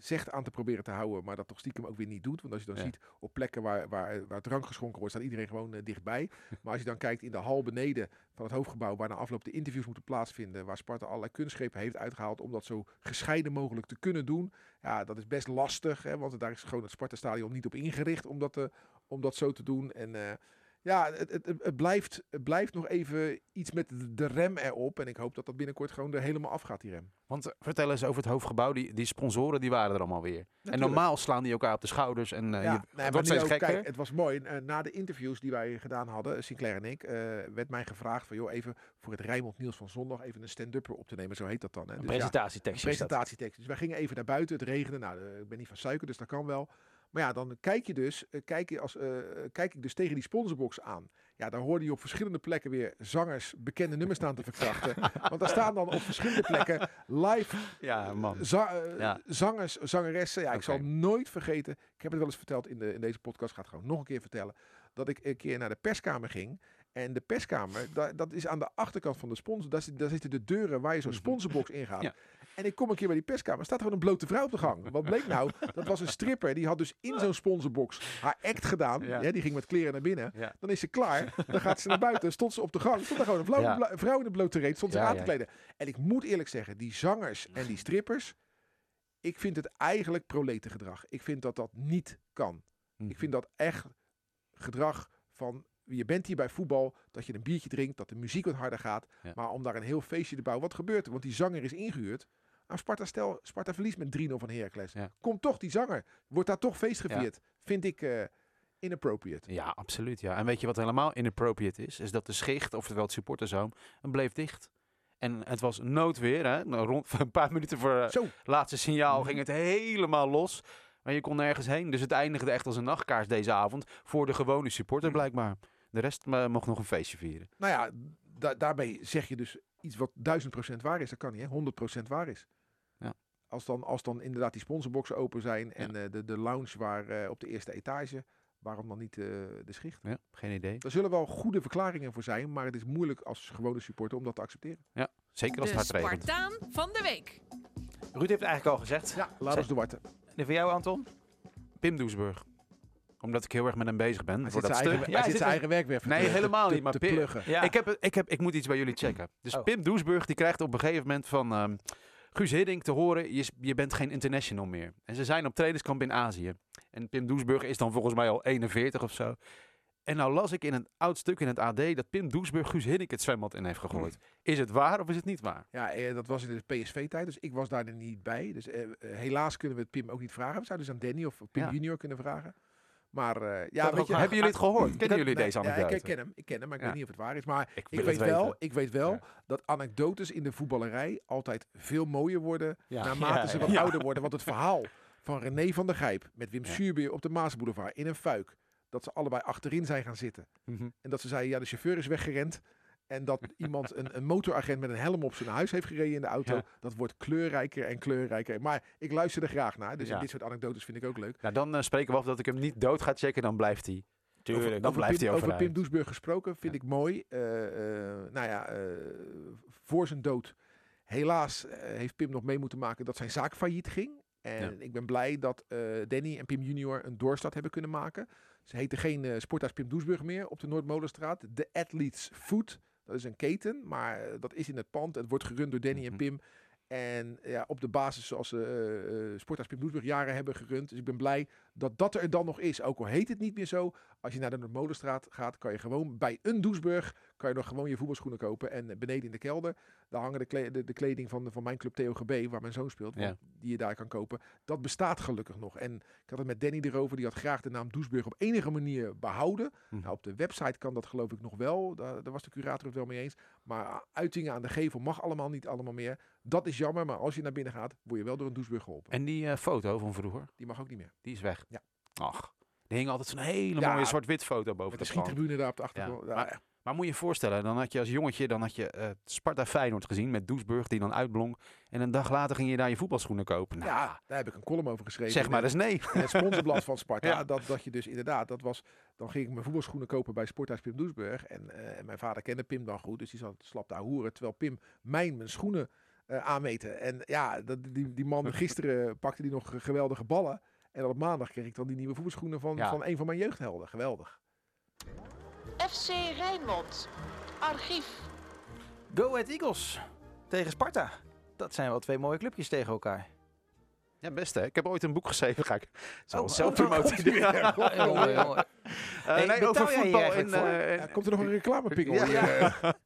zegt aan te proberen te houden, maar dat toch stiekem ook weer niet doet. Want als je dan Ja. ziet op plekken waar, waar, waar drank geschonken wordt, staat iedereen gewoon eh, dichtbij. Maar als je dan kijkt in de hal beneden van het hoofdgebouw, waar na afloop de interviews moeten plaatsvinden, waar Sparta allerlei kunstgrepen heeft uitgehaald om dat zo gescheiden mogelijk te kunnen doen. Ja, dat is best lastig, hè, want daar is gewoon het Sparta-stadion niet op ingericht om dat, te, om dat zo te doen. En eh, ja, het, het, blijft, het blijft nog even iets met de- rem erop. En ik hoop dat dat binnenkort gewoon er helemaal afgaat, die rem. Want eh, vertel eens over het hoofdgebouw. Die, die sponsoren die waren er allemaal weer. En normaal slaan die elkaar op de schouders. En eh Ja, je, nee, wordt steeds ook, gekker. kijk, het was mooi. Eh, na de interviews die wij gedaan hadden, Sinclair en ik, eh, werd mij gevraagd van, joh, even voor het Rijnmond Nieuws van zondag even een stand-upper op te nemen. Zo heet dat dan. Hè. Een Dus ja, presentatietekst. Dus wij gingen even naar buiten, het regende. Nou, ik ben niet van suiker, dus dat kan wel. Maar ja, dan kijk je dus, eh, kijk, je als, eh, kijk ik dus tegen die sponsorbox aan. Ja, daar hoorde je op verschillende plekken weer zangers bekende nummers staan te verkrachten. Want daar staan dan op verschillende plekken live Ja, man. za- eh, Ja. zangers, zangeressen. Ja, ik zal nooit vergeten. Ik heb het wel eens verteld in, de, in deze podcast. Ga het gewoon nog een keer vertellen. Dat ik een keer naar de perskamer ging. En de perskamer, da- dat is aan de achterkant van de sponsor. Daar, zit- daar zitten de deuren waar je zo'n Mhm. sponsorbox in gaat. Ja. En ik kom een keer bij die perskamer. staat er gewoon een blote vrouw op de gang. Wat bleek nou? Dat was een stripper. Die had dus in zo'n sponsorbox haar act gedaan. Ja. Ja, die ging met kleren naar binnen. Ja. Dan is ze klaar. Dan gaat ze naar buiten. Stond ze op de gang. Stond er gewoon een vrouw, Ja. vrouw in de blote reet. Stond ze aan te kleden. En ik moet eerlijk zeggen, die zangers en die strippers. Ik vind het eigenlijk proletengedrag. Ik vind dat dat niet kan. Ik vind dat echt gedrag van... Je bent hier bij voetbal, dat je een biertje drinkt, dat de muziek wat harder gaat. Ja. Maar om daar een heel feestje te bouwen. Wat gebeurt er? Want die zanger is ingehuurd. Nou, Sparta, stel, Sparta verliest met 3-0 van Heracles. Ja. Komt toch die zanger. Wordt daar toch feest gevierd. Vind ik eh, inappropriate. Ja, absoluut. Ja. En weet je wat helemaal inappropriate is? Is dat de schicht, oftewel het supporterzoom, bleef dicht. En het was noodweer. Hè? Nou, rond een paar minuten voor het Zo, laatste signaal Mhm. ging het helemaal los. Maar je kon nergens heen. Dus het eindigde echt als een nachtkaars deze avond. Voor de gewone supporter Mhm. blijkbaar. De rest eh, mocht nog een feestje vieren. nou ja, da- daarbij zeg je dus iets wat 1000% waar is. Dat kan niet, hè? 100% waar is. Ja. Als, dan, als dan inderdaad die sponsorboxen open zijn en eh, de, de lounge waar, eh, op de eerste etage, waarom dan niet eh, de schicht? Ja, geen idee. Er zullen wel goede verklaringen voor zijn, maar het is moeilijk als gewone supporter om dat te accepteren. Zeker als De het hard regent. Spartaan van de week. Ruud heeft het eigenlijk al gezegd. Ja, laat ons de warten. En voor jou, Anton? Pim Doesburg. Omdat ik heel erg met hem bezig ben. Hij voor zit dat zijn stuk. eigen, Ja, hij zit zijn zit eigen werk weer Nee, te- helemaal te- niet, maar te Pim-. Ja. Ik, heb, ik, heb, ik moet iets bij jullie checken. Dus Oh. Pim Doesburg die krijgt op een gegeven moment van ehm, Guus Hiddink te horen... Je, je bent geen international meer. En ze zijn op trainingskamp in Azië. En Pim Doesburg is dan volgens mij al 41 of zo. En nou las ik in een oud stuk in het AD... dat Pim Doesburg Guus Hiddink het zwembad in heeft gegooid. Is het waar of is het niet waar? Ja, eh, dat was in de PSV-tijd, dus ik was daar er niet bij. Dus eh, eh, helaas kunnen we het Pim ook niet vragen. We zouden dus aan Danny of Pim Ja. Junior kunnen vragen. Maar eh, ja, weet je, Hebben jullie het gehoord? Kennen jullie deze ja, anekdote? ik ken hem, ik ken hem, maar ik Ja. weet niet of het waar is. Maar Ik weet wel, ik weet wel Ja. dat anekdotes in de voetballerij altijd veel mooier worden Ja. naarmate Ja, ze ja. wat Ja. ouder worden. Want het verhaal van René van der Gijp met Wim Ja. Suurbeer op de Maasboulevard in een fuik, dat ze allebei achterin zijn gaan zitten. Mhm. En dat ze zeiden, ja, de chauffeur is weggerend. En dat iemand, een, een motoragent met een helm op zijn huis heeft gereden in de auto. Ja. Dat wordt kleurrijker en kleurrijker. Maar ik luister er graag naar. Dus Ja. dit soort anekdotes vind ik ook leuk. Nou, dan eh, spreken we af dat ik hem niet dood ga checken, dan blijft hij. Tuurlijk, over, dan over blijft Pim, hij over Pim overeind. Doesburg gesproken vind Ja. ik mooi. Eh, eh, nou ja, voor zijn dood. Helaas heeft Pim nog mee moeten maken dat zijn zaak failliet ging. En Ja. ik ben blij dat Danny en Pim junior een doorstart hebben kunnen maken. Ze heten geen eh Sporthuis Pim Doesburg meer op de Noordmolenstraat. De Athletes Food. Dat is een keten, maar eh, dat is in het pand. Het wordt gerund door Danny en Mhm. Pim. En ja, op de basis zoals ze eh, Sporthuis Pim Doesburg jaren hebben gerund. Dus ik ben blij dat dat er dan nog is. Ook al heet het niet meer zo. Als je naar de Noordmolenstraat gaat, kan je gewoon bij een Doesburg kan je nog gewoon je voetbalschoenen kopen. En beneden in de kelder, daar hangen de, kle- de, de kleding van, van mijn club TOGB, waar mijn zoon speelt, Ja. die je daar kan kopen. Dat bestaat gelukkig nog. En ik had het met Danny erover, die had graag de naam Doesburg op enige manier behouden. Hm. Nou, op de website kan dat geloof ik nog wel. Daar, daar was de curator het wel mee eens. Maar uitingen aan de gevel mag allemaal niet allemaal meer. Dat is jammer, maar als je naar binnen gaat, word je wel door een Doesburg geholpen. En die eh, foto van vroeger, Die mag ook niet meer. die is weg. Ja. Ach, er hing altijd zo'n hele Ja, mooie zwart-wit foto boven de de plank. schiettribune daar op de achtergrond. Ja, maar- Maar moet je je voorstellen, dan had je als jongetje dan had je, eh, Sparta Feyenoord gezien met Doesburg die dan uitblonk. En een dag later ging je daar je voetbalschoenen kopen. Nou, Ja, daar heb ik een column over geschreven. zeg maar eens nee. in het sponsorblad van Sparta. Ja. Dat, dat je dus inderdaad, dat was, dan ging ik mijn voetbalschoenen kopen bij Sporthuis Pim Doesburg. En, eh, en mijn vader kende Pim dan goed, dus die zat slap daar hoeren. Terwijl Pim mijn, mijn schoenen eh aanmeten. En ja, dat, die, die man gisteren pakte die nog geweldige ballen. En op maandag kreeg ik dan die nieuwe voetbalschoenen van, Ja. van een van mijn jeugdhelden. Geweldig. FC Rijnmond. Archief. Go Ahead Eagles tegen Sparta. Dat zijn wel twee mooie clubjes tegen elkaar. Ja, best hè. Ik heb ooit een boek geschreven, ga ik Oh, zelf oh, promoten. Ja. Jongen, jongen. Eh, Hey, nee, betaal over voetbal. En, eh, Ja, komt er nog een reclamepikkel? Ja.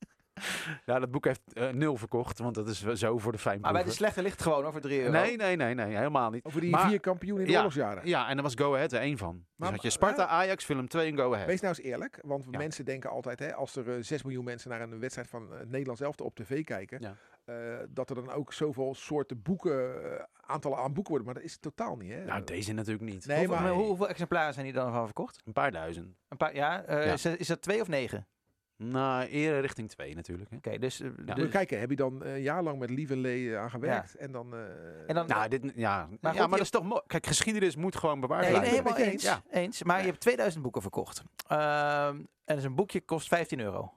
ja, dat boek heeft eh, nul verkocht, want dat is wel zo voor de Maar bij de slechte ligt gewoon over 3 euro. Nee, nee, nee, nee, helemaal niet. Over die Maar- vier kampioenen in de Ja. oorlogsjaren. Ja, en daar was Go Ahead er één van. Dus had je Sparta, Ajax, film 2 en Go Ahead. Wees nou eens eerlijk, want Ja. mensen denken altijd, hè, als er eh, 6 miljoen mensen naar een wedstrijd van eh, het Nederlands elftal op tv kijken, Ja. eh, dat er dan ook zoveel soorten boeken, eh, aantallen aan boeken worden. Maar dat is het totaal niet. Hè? Nou, deze natuurlijk niet. Nee, hoeveel, maar- hoe- hoeveel exemplaren zijn die dan van verkocht? Een paar duizend. Een paar, ja, eh, Ja. Is, dat- is dat twee of negen? Nou, eerder richting 2 natuurlijk. Hè. Oké, dus... eh, Ja. Dus- je kijken, heb je dan eh, een jaar lang met Lieve Lee aan gewerkt? En dan... eh, En dan- Nou, dit, ja, Maar goed, ja, maar je- dat is toch mooi. Kijk, geschiedenis moet gewoon bewaard Nee, blijven. nee, helemaal eens. eens. eens. Maar je hebt 2000 boeken verkocht. Ehm, en dus een boekje kost 15 euro.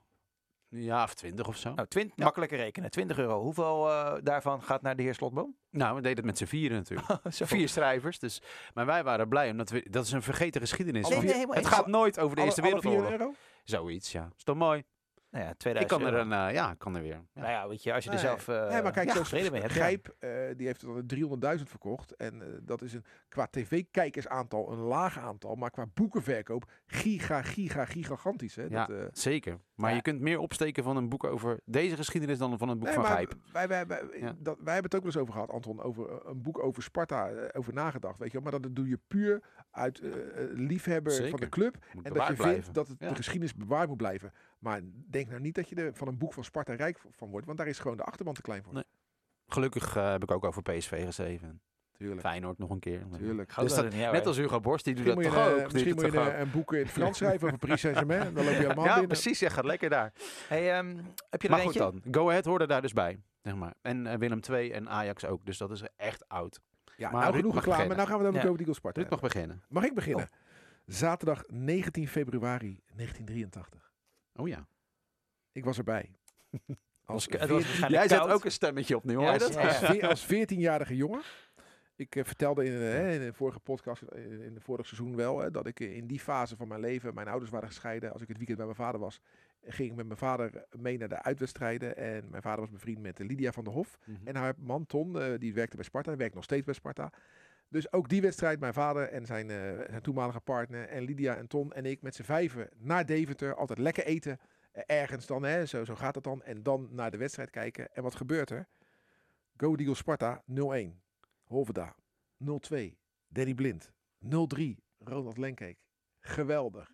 Ja, of 20 of zo. Nou, 20, Ja. makkelijker rekenen. 20 euro. Hoeveel eh, daarvan gaat naar de heer Slotboom? Nou, we deden het met z'n vieren natuurlijk. Zo. Vier schrijvers. Dus, maar wij waren blij, omdat we, dat is een vergeten geschiedenis. Nee, want nee, helemaal het eens. gaat nooit over de alle, Eerste Wereldoorlog. Zoiets, ja. Is mooi? Nou ja, Ik 2000 kan er euro. een, eh, ja, ik kan er weer. Ja. Nou ja, weet je, als je er Nee. zelf eh nee, maar kijk, zoals mee hebt. Grijp, eh, die heeft er dan 300.000 verkocht. En eh, dat is een, qua tv-kijkersaantal een laag aantal. Maar qua boekenverkoop giga, giga, gigantisch. Hè? Ja, Dat, eh, zeker. Maar Ja. je kunt meer opsteken van een boek over deze geschiedenis dan van een boek Nee, van maar Gijp. Wij, wij, wij, Ja. dat, wij hebben het ook wel eens over gehad, Anton, over eh, een boek over Sparta, eh, over nagedacht, weet je. Maar dat doe je puur uit eh, eh, liefhebber van de club. Moet En dat je vindt dat het, Ja. de geschiedenis bewaard moet blijven. Maar denk nou niet dat je er van een boek van Sparta rijk van wordt, want daar is gewoon de achterban te klein voor. Nee. Gelukkig eh, heb ik ook over PSV geschreven. Tuurlijk, Feyenoord nog een keer. tuurlijk. Dus dat uit, Net als Hugo Borst, die doet dat toch een- ook. misschien Die moet je een, een boek in het Frans schrijven over Paris Saint-Germain. Dan loop je helemaal Ja, binnen. precies. Ja, gaat lekker daar. Hey, ehm, heb je er Maar goed dan. Go Ahead hoorde daar dus bij. Zeg maar. En eh, Willem II en Ajax ook. Dus dat is echt oud. Ja, Maar nou genoeg reclame. beginnen. Nou gaan we dan Ja. ook over die Sparta. Ruud mag beginnen. Mag ik beginnen? Zaterdag 19 februari 1983. Oh ja. Ik was erbij. Als, Het was 14 waarschijnlijk Jij zet koud. ook een stemmetje op nu, hoor Ja, je dat? ja, ja. als, als 14-jarige jongen. Ik eh, vertelde in, hè, in de vorige podcast, eh, in het vorige seizoen wel, hè, dat ik in die fase van mijn leven, mijn ouders waren gescheiden. Als ik het weekend bij mijn vader was, ging ik met mijn vader mee naar de uitwedstrijden. En mijn vader was bevriend met Lydia van der Hof. Mhm. En haar man Ton, die werkte bij Sparta, hij werkt nog steeds bij Sparta. Dus ook die wedstrijd, mijn vader en zijn, eh, zijn toenmalige partner en Lydia en Ton en ik met z'n vijven naar Deventer. Altijd lekker eten, ergens dan, hè, zo, zo gaat het dan. En dan naar de wedstrijd kijken. En wat gebeurt er? Go Eagle Sparta 0-1. Holverda 0-2. Danny Blind 0-3. Ronald Lenkeek geweldig.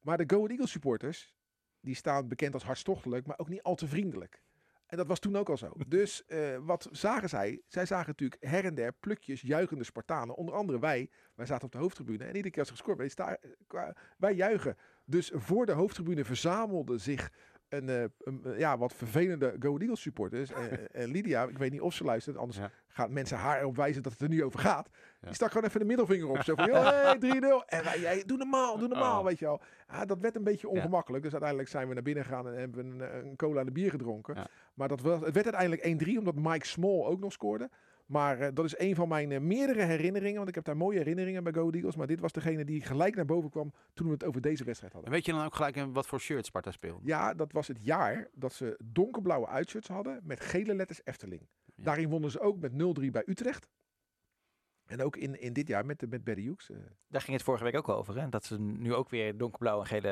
Maar de Go Eagles supporters, die staan bekend als hartstochtelijk, maar ook niet al te vriendelijk. En dat was toen ook al zo. Dus eh, wat zagen zij? Zij zagen natuurlijk her en der plukjes juichende Spartanen. Onder andere wij. Wij zaten op de hoofdtribune. En iedere keer als er gescoord werd, kwa- wij juichen. Dus voor de hoofdtribune verzamelde zich een, eh, een, eh, ja, wat vervelende Go Eagles supporters. En, en Lydia, ik weet niet of ze luistert, anders Ja. gaan mensen haar erop wijzen dat het er nu over gaat. Die stak gewoon even de middelvinger op. Zo van, "Yo, hey, 3-0. En wij, doe normaal, doe normaal, Oh. weet je wel. Ja, dat werd een beetje ongemakkelijk. Dus uiteindelijk zijn we naar binnen gegaan en hebben we een, een cola en een bier gedronken. Maar dat was, het werd uiteindelijk 1-3, omdat Mike Small ook nog scoorde. Maar eh, dat is een van mijn eh, meerdere herinneringen. Want ik heb daar mooie herinneringen bij Go Eagles. Maar dit was degene die gelijk naar boven kwam toen we het over deze wedstrijd En hadden. weet je dan ook gelijk in wat voor shirt Sparta speelde? Ja, dat was het jaar dat ze donkerblauwe uitshirts hadden met gele letters Efteling. Ja. Daarin wonnen ze ook met 0-3 bij Utrecht. En ook in, in dit jaar met, de- met Barry Hughes. eh. Daar ging het vorige week ook over. Hè? Dat ze nu ook weer donkerblauw en gele,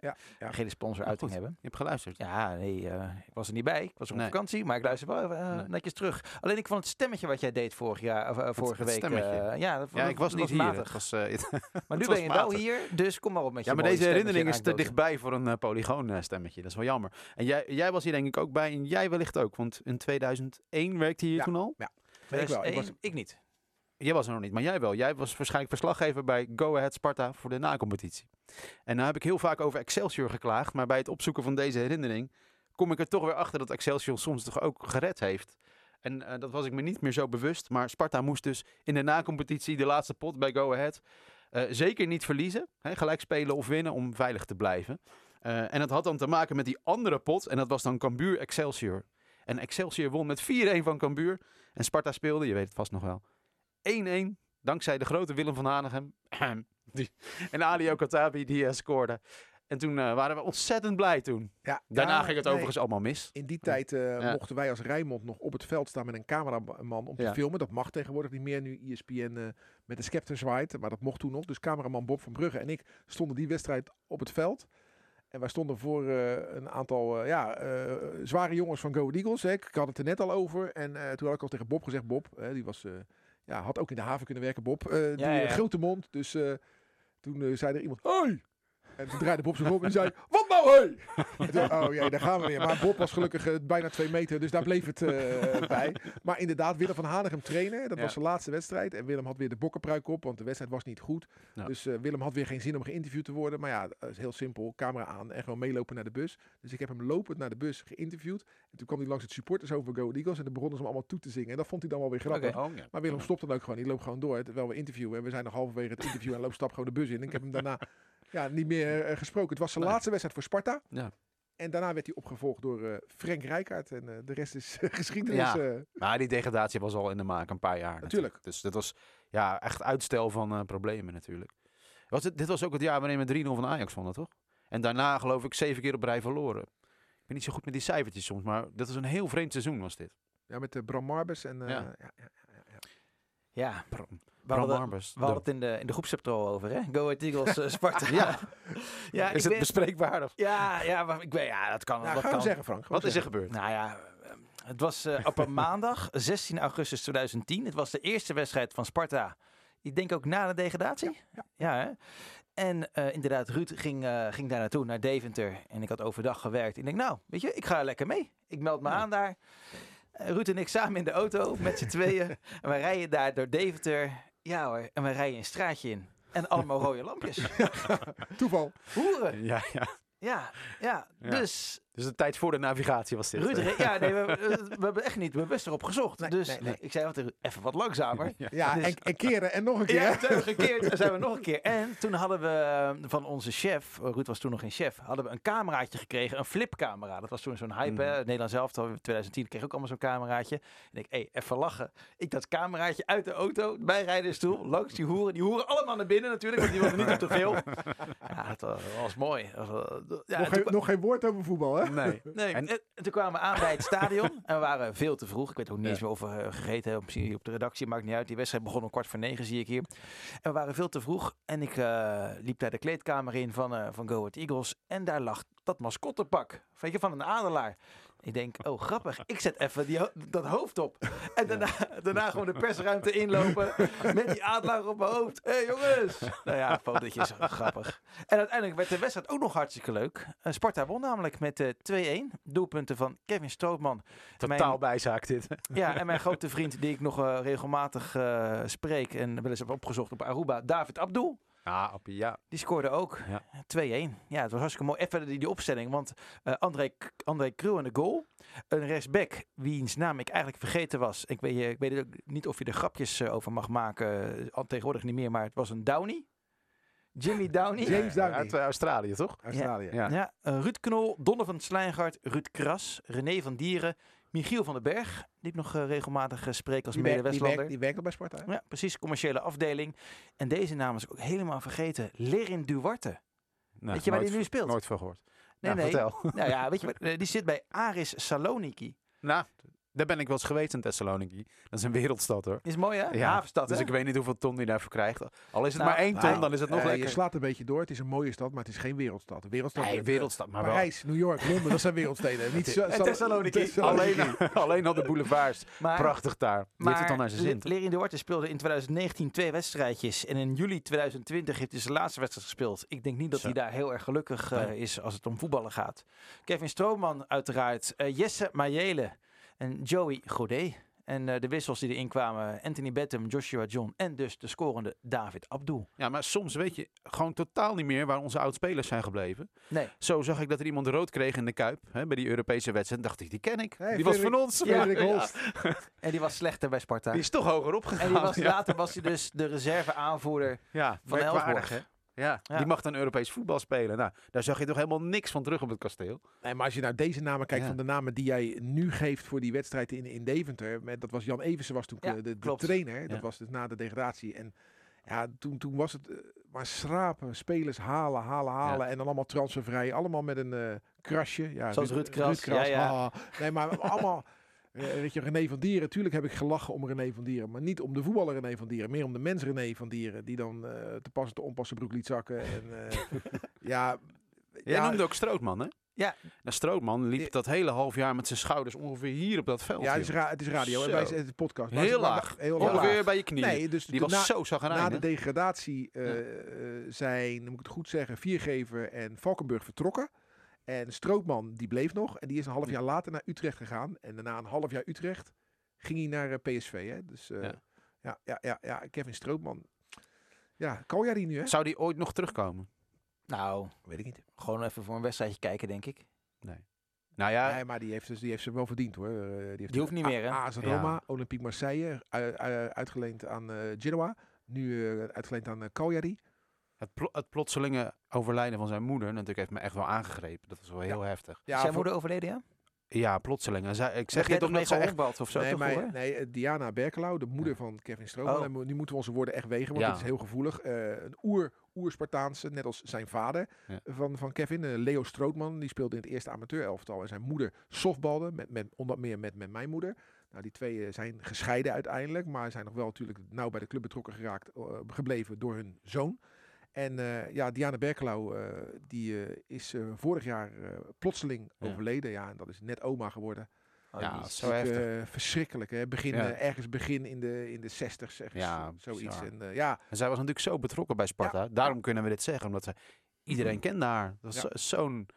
Ja, ja. gele sponsoruiting hebben. Je hebt geluisterd. Ja, nee, eh, ik was er niet bij. Ik was op Nee. vakantie, maar ik luister wel eh, Nee. netjes terug. Alleen ik vond het stemmetje wat jij deed vorig jaar, of, vorige het week. stemmetje? eh, ja, dat, Ja, dat- ik was dat niet hier. matig. Het was, het- Maar nu ben je wel hier, dus kom maar op met je ja, maar deze herinnering is te dichtbij voor een polygoon stemmetje. Dat is wel jammer. En jij, jij was hier denk ik ook bij en jij wellicht ook. Want in 2001 werkte je hier Ja. toen al. Nee, ik wel. Ik was, 2001, ik niet. Jij was er nog niet, maar jij wel. Jij was waarschijnlijk verslaggever bij Go Ahead Sparta voor de na-competitie. En nou heb ik heel vaak over Excelsior geklaagd, maar bij het opzoeken van deze herinnering kom ik er toch weer achter dat Excelsior soms toch ook gered heeft. En eh, dat was ik me niet meer zo bewust, maar Sparta moest dus in de na-competitie de laatste pot bij Go Ahead eh, zeker niet verliezen. Hè, gelijk spelen of winnen om veilig te blijven. Eh, en dat had dan te maken met die andere pot en dat was dan Cambuur Excelsior. En Excelsior won met 4-1 van Cambuur. En Sparta speelde, je weet het vast nog wel, 1-1. Dankzij de grote Willem van Hanegem. die, en Ali Okatabi die eh, scoorde. En toen eh, waren we ontzettend blij toen. ja, Daarna ja, ging het nee, overigens allemaal mis. In die tijd eh, Ja. mochten wij als Rijnmond nog op het veld staan met een cameraman om te filmen. Dat mag tegenwoordig niet meer nu ESPN met de scepter zwaait. Maar dat mocht toen nog. Dus cameraman Bob van Brugge en ik stonden die wedstrijd op het veld. En wij stonden voor een aantal ja, zware jongens van Go Eagles. Hè. Ik had het er net al over. En toen had ik al tegen Bob gezegd, Bob, die was, ja, had ook in de haven kunnen werken, Bob. Eh, die eh, grote mond. Dus eh, toen zei er iemand, hoi! En toen draaide Bob zich om en zei, wat nou hé? Oh jee, daar gaan we weer. Maar Bob was gelukkig eh, bijna twee meter, dus daar bleef het eh, bij. Maar inderdaad, Willem van Hanegem trainen. Dat Ja. was zijn laatste wedstrijd. En Willem had weer de bokkenpruik op, want de wedstrijd was niet goed. Ja. Dus eh, Willem had weer geen zin om geïnterviewd te worden. Maar ja, dat is heel simpel. Camera aan en gewoon meelopen naar de bus. Dus ik heb hem lopend naar de bus geïnterviewd. En toen kwam hij langs het supporters over Go Eagles. En dan begonnen ze hem allemaal toe te zingen. En dat vond hij dan wel weer grappig. Oké. Maar Willem stopt dan ook gewoon. Die loopt gewoon door terwijl we interviewen. En we zijn nog halverwege het interview en loopt stap gewoon de bus in. En ik heb hem daarna ja, niet meer eh, gesproken. Het was zijn Nee. laatste wedstrijd voor Sparta. Ja. En daarna werd hij opgevolgd door eh Frank Rijkaard. En eh, de rest is geschiedenis. Ja. eh. Maar die degradatie was al in de maak een paar jaar. Natuurlijk. Dus dat was ja, echt uitstel van eh, problemen natuurlijk. Was het, dit was ook het jaar waarin we 3-0 van Ajax wonnen, toch? En daarna geloof ik zeven keer op rij verloren. Ik ben niet zo goed met die cijfertjes soms, maar dat is een heel vreemd seizoen was dit. ja, met eh, Bram Marbes. En, eh, Ja. ja. Ja, Ja, Bram, we hadden, we hadden het in de, in de groepsapp al over, hè? Go Ahead Eagles, eh, Sparta. Ja. ja, is het bespreekbaar? Of? ja, ja, maar ik weet, ja, dat kan. Nou, dat kan. zeggen, Frank. Wat is er gebeurd? Nou ja, eh, het was eh, op een maandag, 16 augustus 2010. Het was de eerste wedstrijd van Sparta. Ik denk ook na de degradatie. Ja, hè? En eh, inderdaad, Ruud ging, ging daar naartoe, naar Deventer. En ik had overdag gewerkt. Ik denk, nou, weet je, ik ga lekker mee. Ik meld me Ja. aan daar. Ruud en ik samen in de auto met z'n tweeën. En wij rijden daar door Deventer. Ja hoor, en wij rijden een straatje in. En allemaal rode lampjes. Toeval. Hoeren. Ja, ja. Ja, ja. Ja. Dus Dus de tijd voor de navigatie was dit. Ruud, eh. ja, nee, we, we hebben echt niet bewust erop gezocht. Nee, dus nee, nee. ik zei altijd even wat langzamer. Ja, Dus- en, en keren en nog een keer. Ja, toen gekeerd. Dan zijn we nog een keer. En toen hadden we eh, van onze chef, eh, Ruud was toen nog geen chef, hadden we een cameraatje gekregen, een flipcamera. Dat was toen zo'n hype, hè. Mhm. Het Nederlands zelf, 2010 kreeg ook allemaal zo'n cameraatje. En ik, hé, even lachen. Ik dat cameraatje uit de auto, bijrijdersstoel, langs die hoeren. Die hoeren allemaal naar binnen natuurlijk, want die wilden niet op te veel. Ja, dat was, mooi. Eh, ja, nog, toen geen, nog geen woord over voetbal, hè? Nee. Nee, En- en, en toen kwamen we aan bij het stadion en we waren veel te vroeg. Ik weet ook niet Ja. eens meer of we eh, gegeten hebben. Misschien op de redactie, maakt niet uit. Die wedstrijd begon om kwart voor negen, zie ik hier. En we waren veel te vroeg en ik eh, liep daar de kleedkamer in van, eh van Go Ahead Eagles. En daar lag dat mascottepak, weet je, van een adelaar. Ik denk, oh grappig, ik zet even die dat hoofd op. En daarna, daarna gewoon de persruimte inlopen met die adelaar op mijn hoofd. Hé hey, jongens! Nou ja, fotootjes, grappig. En uiteindelijk werd de wedstrijd ook nog hartstikke leuk. Eh, Sparta won namelijk met eh 2-1. Doelpunten van Kevin Strootman. Totaal Mijn- bijzaak dit. Ja, en mijn grote vriend die ik nog eh, regelmatig spreek en wel eens heb opgezocht op Aruba, David Abdul. Ja, appie, ja. Die scoorde ook. Ja. 2-1. Ja, het was hartstikke mooi. Even die, die opstelling, want eh André, André Krul in de goal. Een rechtsback, wiens naam ik eigenlijk vergeten was. Ik weet, je- ik weet ook niet of je er grapjes eh, over mag maken. eh, al tegenwoordig niet meer, maar het was een Downey. Jimmy Downey. James Downey. Uit eh, Australië, toch? Australië. Ja. Ja, eh, Ruud Knol, Donovan Slijngaard, Ruud Kras, René van Dieren, Michiel van den Berg, die ik nog eh, regelmatig eh, spreek als Die, werkt, die, mede-Westlander. werkt, die werkt nog bij Sparta. hè? Ja, precies, commerciële afdeling. En deze naam is ik ook helemaal vergeten. Lerin Duarte. Nou, Weet je waar die nu speelt? Nooit van gehoord. Nee, Nou, nee. vertel. Nou ja, weet je eh, Die zit bij Aris Saloniki. nou, daar ben ik wel eens geweest in Thessaloniki. Dat is een wereldstad hoor. Is mooi hè? Ja, Havenstad Dus hè? ik weet niet hoeveel ton die daarvoor krijgt. Al is het Nou, maar één ton, nou, dan is het nog Eh, lekker. Je slaat een beetje door. Het is een mooie stad, maar het is geen wereldstad. Een wereldstad Nee, eh, wereldstad, maar wel. Parijs, New York, Londen, dat zijn wereldsteden. Niet En Thessaloniki. Alleen, alleen al de boulevards. Maar, Prachtig daar. Heeft het dan naar zijn zin. Le- Lerin Duarte speelde in 2019 twee wedstrijdjes. En in juli 2020 heeft hij zijn laatste wedstrijd gespeeld. Ik denk niet dat Zo. hij daar heel erg gelukkig eh, is als het om voetballen gaat. Kevin Strootman uiteraard. Jesse Majele en Joey Godet. En eh, de wissels die erin kwamen. Anthony Bettem, Joshua John en dus de scorende David Abdul. Ja, maar soms weet je gewoon totaal niet meer waar onze oud-spelers zijn gebleven. Nee. Zo zag ik dat er iemand rood kreeg in de Kuip. Hè, bij die Europese wedstrijd. dacht ik, die ken ik. Hey, die was van ons. Frederik ja. En die was slechter bij Sparta. Die is toch hoger opgegaan. En die was, ja. later was hij dus de reserve aanvoerder Ja, van? Ja, Ja. die mag dan Europees voetbal spelen. Nou, daar zag je toch helemaal niks van terug op het kasteel. Nee, maar als je naar deze namen kijkt, Ja. van de namen die jij nu geeft voor die wedstrijd in, in Deventer. Met, dat was Jan Eversen, was toen Ja, de, de trainer. Dat Ja. was dus na de degradatie. En ja, toen, toen was het eh, maar schrapen, spelers halen, halen, halen. En dan allemaal transfervrij. Allemaal met een eh, krasje. Ja, Zoals Ruud Kras, ja, ja. haha. Nee, maar allemaal... eh, weet je, René van Dieren, tuurlijk heb ik gelachen om René van Dieren, maar niet om de voetballer René van Dieren, meer om de mens René van Dieren, die dan eh, te pas en te onpassen broek liet zakken. En, eh, ja, Jij ja, noemde ook Strootman, hè? Ja. Nou, Strootman liep dat hele half jaar met zijn schouders ongeveer hier op dat veld. Ja, het is, joh. ra het is radio en wij het is podcast. Maar Heel maar- laag. Heel Ongeveer laag. bij je knieën. Nee, dus die was na, zo na zagrijnig. de degradatie zijn, moet ik het goed zeggen, Viergever en Valkenburg vertrokken. En Strootman, die bleef nog. En die is een half jaar later naar Utrecht gegaan. En daarna een half jaar Utrecht ging hij naar eh, PSV. Hè? Dus eh, Ja. ja. Ja, ja, ja, Kevin Strootman. Ja, Kaljari nu, hè? Zou die ooit nog terugkomen? Nou, Weet ik niet. gewoon even voor een wedstrijdje kijken, denk ik. Nou ja, nee, maar die heeft, dus, die heeft ze wel verdiend, hoor. Eh, die, heeft Die hoeft niet meer, hè? AS Ja. Roma, Olympique Marseille, uitgeleend aan eh Genoa. Nu eh, uitgeleend aan Cagliari. Het, het plotselinge overlijden van zijn moeder natuurlijk heeft me echt wel aangegrepen. Dat was wel heel heftig. is zijn moeder overleden, ja? Ja, plotseling. En zij, ik Zeg je toch omdat ze echt... of zo, nee, maar, nee, Diana Berkelau, de moeder van Kevin Strootman. Oh. En nu moeten we onze woorden echt wegen, want Ja. het is heel gevoelig. Eh, een oer, oer-Spartaanse, net als zijn vader Ja. van, van Kevin, eh, Leo Strootman. Die speelde in het eerste amateurelftal. En zijn moeder softbalde, met, met, onder meer met, met mijn moeder. Nou, die twee eh, zijn gescheiden uiteindelijk, maar zijn nog wel natuurlijk nauw bij de club betrokken geraakt, gebleven door hun zoon. En eh, ja, Diana Berkelau, eh, die eh, is eh, vorig jaar eh, plotseling Ja. overleden. Ja, en dat is net oma geworden. Oh, Ja, zo heftig. Eh, verschrikkelijk, hè? Begin, Ja. ergens begin in de, in de 60, zeg Ja, zoiets. En, ja, En zij was natuurlijk zo betrokken bij Sparta. Daarom kunnen we dit zeggen. Omdat ze, iedereen kende haar. Dat was zo'n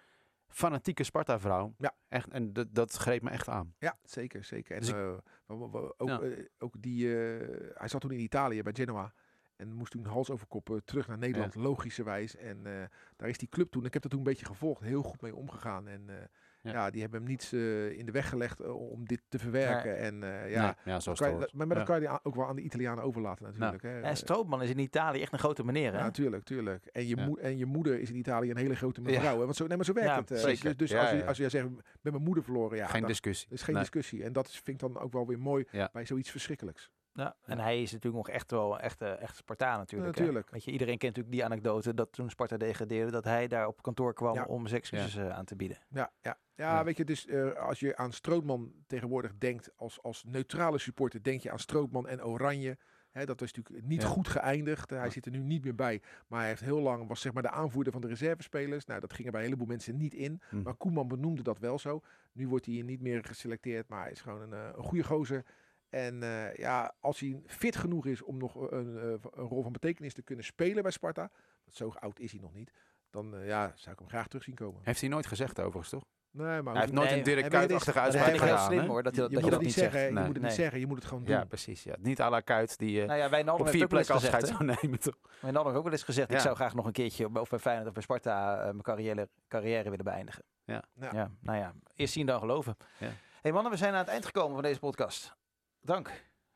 fanatieke Sparta-vrouw. Ja. Echt, en dat, dat greep me echt aan. ja, zeker, zeker. En Dus ik- ook, Ja. ook die, eh, hij zat toen in Italië bij Genoa. En moest toen hals over kop eh, terug naar Nederland, logischerwijs. En eh, daar is die club toen, ik heb dat toen een beetje gevolgd, heel goed mee omgegaan. En eh, Ja. ja. die hebben hem niets eh, in de weg gelegd om dit te verwerken. En eh, ja, Nee, ja zoals kan je- maar, maar dat Ja. kan je ook wel aan de Italianen overlaten natuurlijk. Hè. En Strootman is in Italië echt een grote meneer, hè? Ja, tuurlijk, tuurlijk. En je, Ja. moe- en je moeder is in Italië een hele grote Ja. mevrouw. Hè? Want zo, nee, maar zo werkt Ja, het. zeker. Dus, dus Ja, als, je, als je zegt, ben mijn moeder verloren, ja, Geen dan discussie. is geen Nee. discussie. En dat vind ik dan ook wel weer mooi Ja. bij zoiets verschrikkelijks. Ja, en hij is natuurlijk nog echt wel een echte, echte Spartaan natuurlijk. hè. natuurlijk. Weet je, iedereen kent natuurlijk die anekdote dat toen Sparta degradeerde, dat hij daar op kantoor kwam Ja. om zijn excuses eh, aan te bieden. Ja, ja. ja, Ja. weet je, dus eh, als je aan Strootman tegenwoordig denkt als, als neutrale supporter, denk je aan Strootman en Oranje. Dat is natuurlijk niet Ja. goed geëindigd. Hij Ja. zit er nu niet meer bij. Maar hij heeft heel lang, was zeg maar de aanvoerder van de reservespelers. Nou, dat ging er bij een heleboel mensen niet in. Hm. Maar Koeman benoemde dat wel zo. Nu wordt hij niet meer geselecteerd, maar hij is gewoon een, eh, een goede gozer. En eh, ja, als hij fit genoeg is om nog een, eh, een rol van betekenis te kunnen spelen bij Sparta, want zo oud is hij nog niet, dan eh, ja, zou ik hem graag terug zien komen. Heeft hij nooit gezegd overigens, toch? Nee, maar Hij heeft nooit Nee, een Dirk is- Kuyt-achtige Dat is uitspraak heel gedaan. slim hè? hoor, dat je dat, je dat, moet je het dat niet niet zeggen, zegt. hè. je Nee. moet het niet Nee. zeggen, je moet het gewoon doen. Ja, precies. Ja. Niet à la Kuyt die eh, Nou ja, Wijnaldum op vier plekken afscheid zou nemen, toch? Wijnaldum heeft ook wel eens gezegd, ik zou graag nog een keertje of bij Feyenoord of bij Sparta eh, mijn carrière, carrière willen beëindigen. Ja. Ja. ja. Nou ja, eerst zien dan geloven. Ja. hey mannen, we zijn aan het eind gekomen van deze podcast. Dank.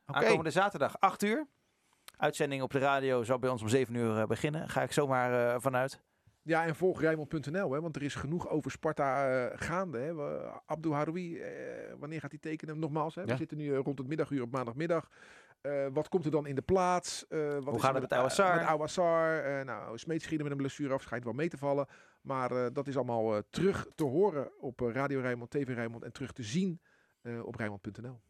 Oké. Aankomende zaterdag, 8 uur. Uitzending op de radio zal bij ons om 7 uur eh, beginnen. Ga ik zomaar eh, vanuit. Ja, en volg Rijnmond.nl, hè, want er is genoeg over Sparta eh, gaande. Hè. We, Abdou Haroui, eh, wanneer gaat hij tekenen? Nogmaals, hè, we zitten nu eh, rond het middaguur op maandagmiddag. Eh, wat komt er dan in de plaats? Eh, wat Hoe is gaat het met Ouassar? Met Ouassar. Eh, nou, Smeet schieten met een blessure af, schijnt wel mee te vallen. Maar eh, dat is allemaal eh, terug te horen op Radio Rijnmond, TV Rijnmond en terug te zien eh, op Rijnmond.nl.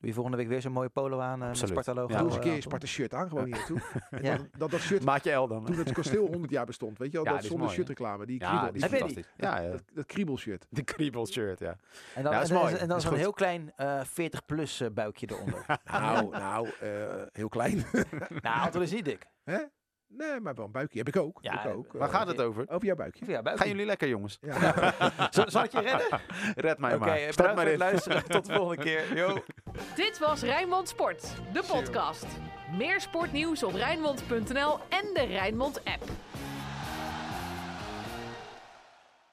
Doe je volgende week weer zo'n mooie polo aan eh, met. Sparta logo? Ja. Doe eens een eh, keer je? Sparta shirt aan, gewoon hier. Ja. Dat, dat, dat shirt, Maatje L dan. hè? toen het kasteel 100 jaar bestond, weet je wel, Ja, dat die zonder mooi, hè? shirtreclame, die Ja, kriebel, die Heb is je die? fantastisch. Ja, ja. dat, dat kriebelshirt. De kriebel shirt, ja. En dan, Ja, dat is en- mooi. En, dan Dat is zo'n heel klein eh 40-plus buikje eronder. Nou, nou, eh, heel klein. nou, Anton is niet dik. Hè? Nee, maar wel een buikje. Heb ik ook. Ja, ik ook. Waar Eh, gaat het over? Over jouw buikje. Gaan jullie lekker, jongens? Ja. Zal, zal ik je redden? Red mij Oké, maar. voor maar het in. luisteren. Tot de volgende keer. Yo. Dit was Rijnmond Sport, de podcast. Meer sportnieuws op Rijnmond.nl en de Rijnmond app.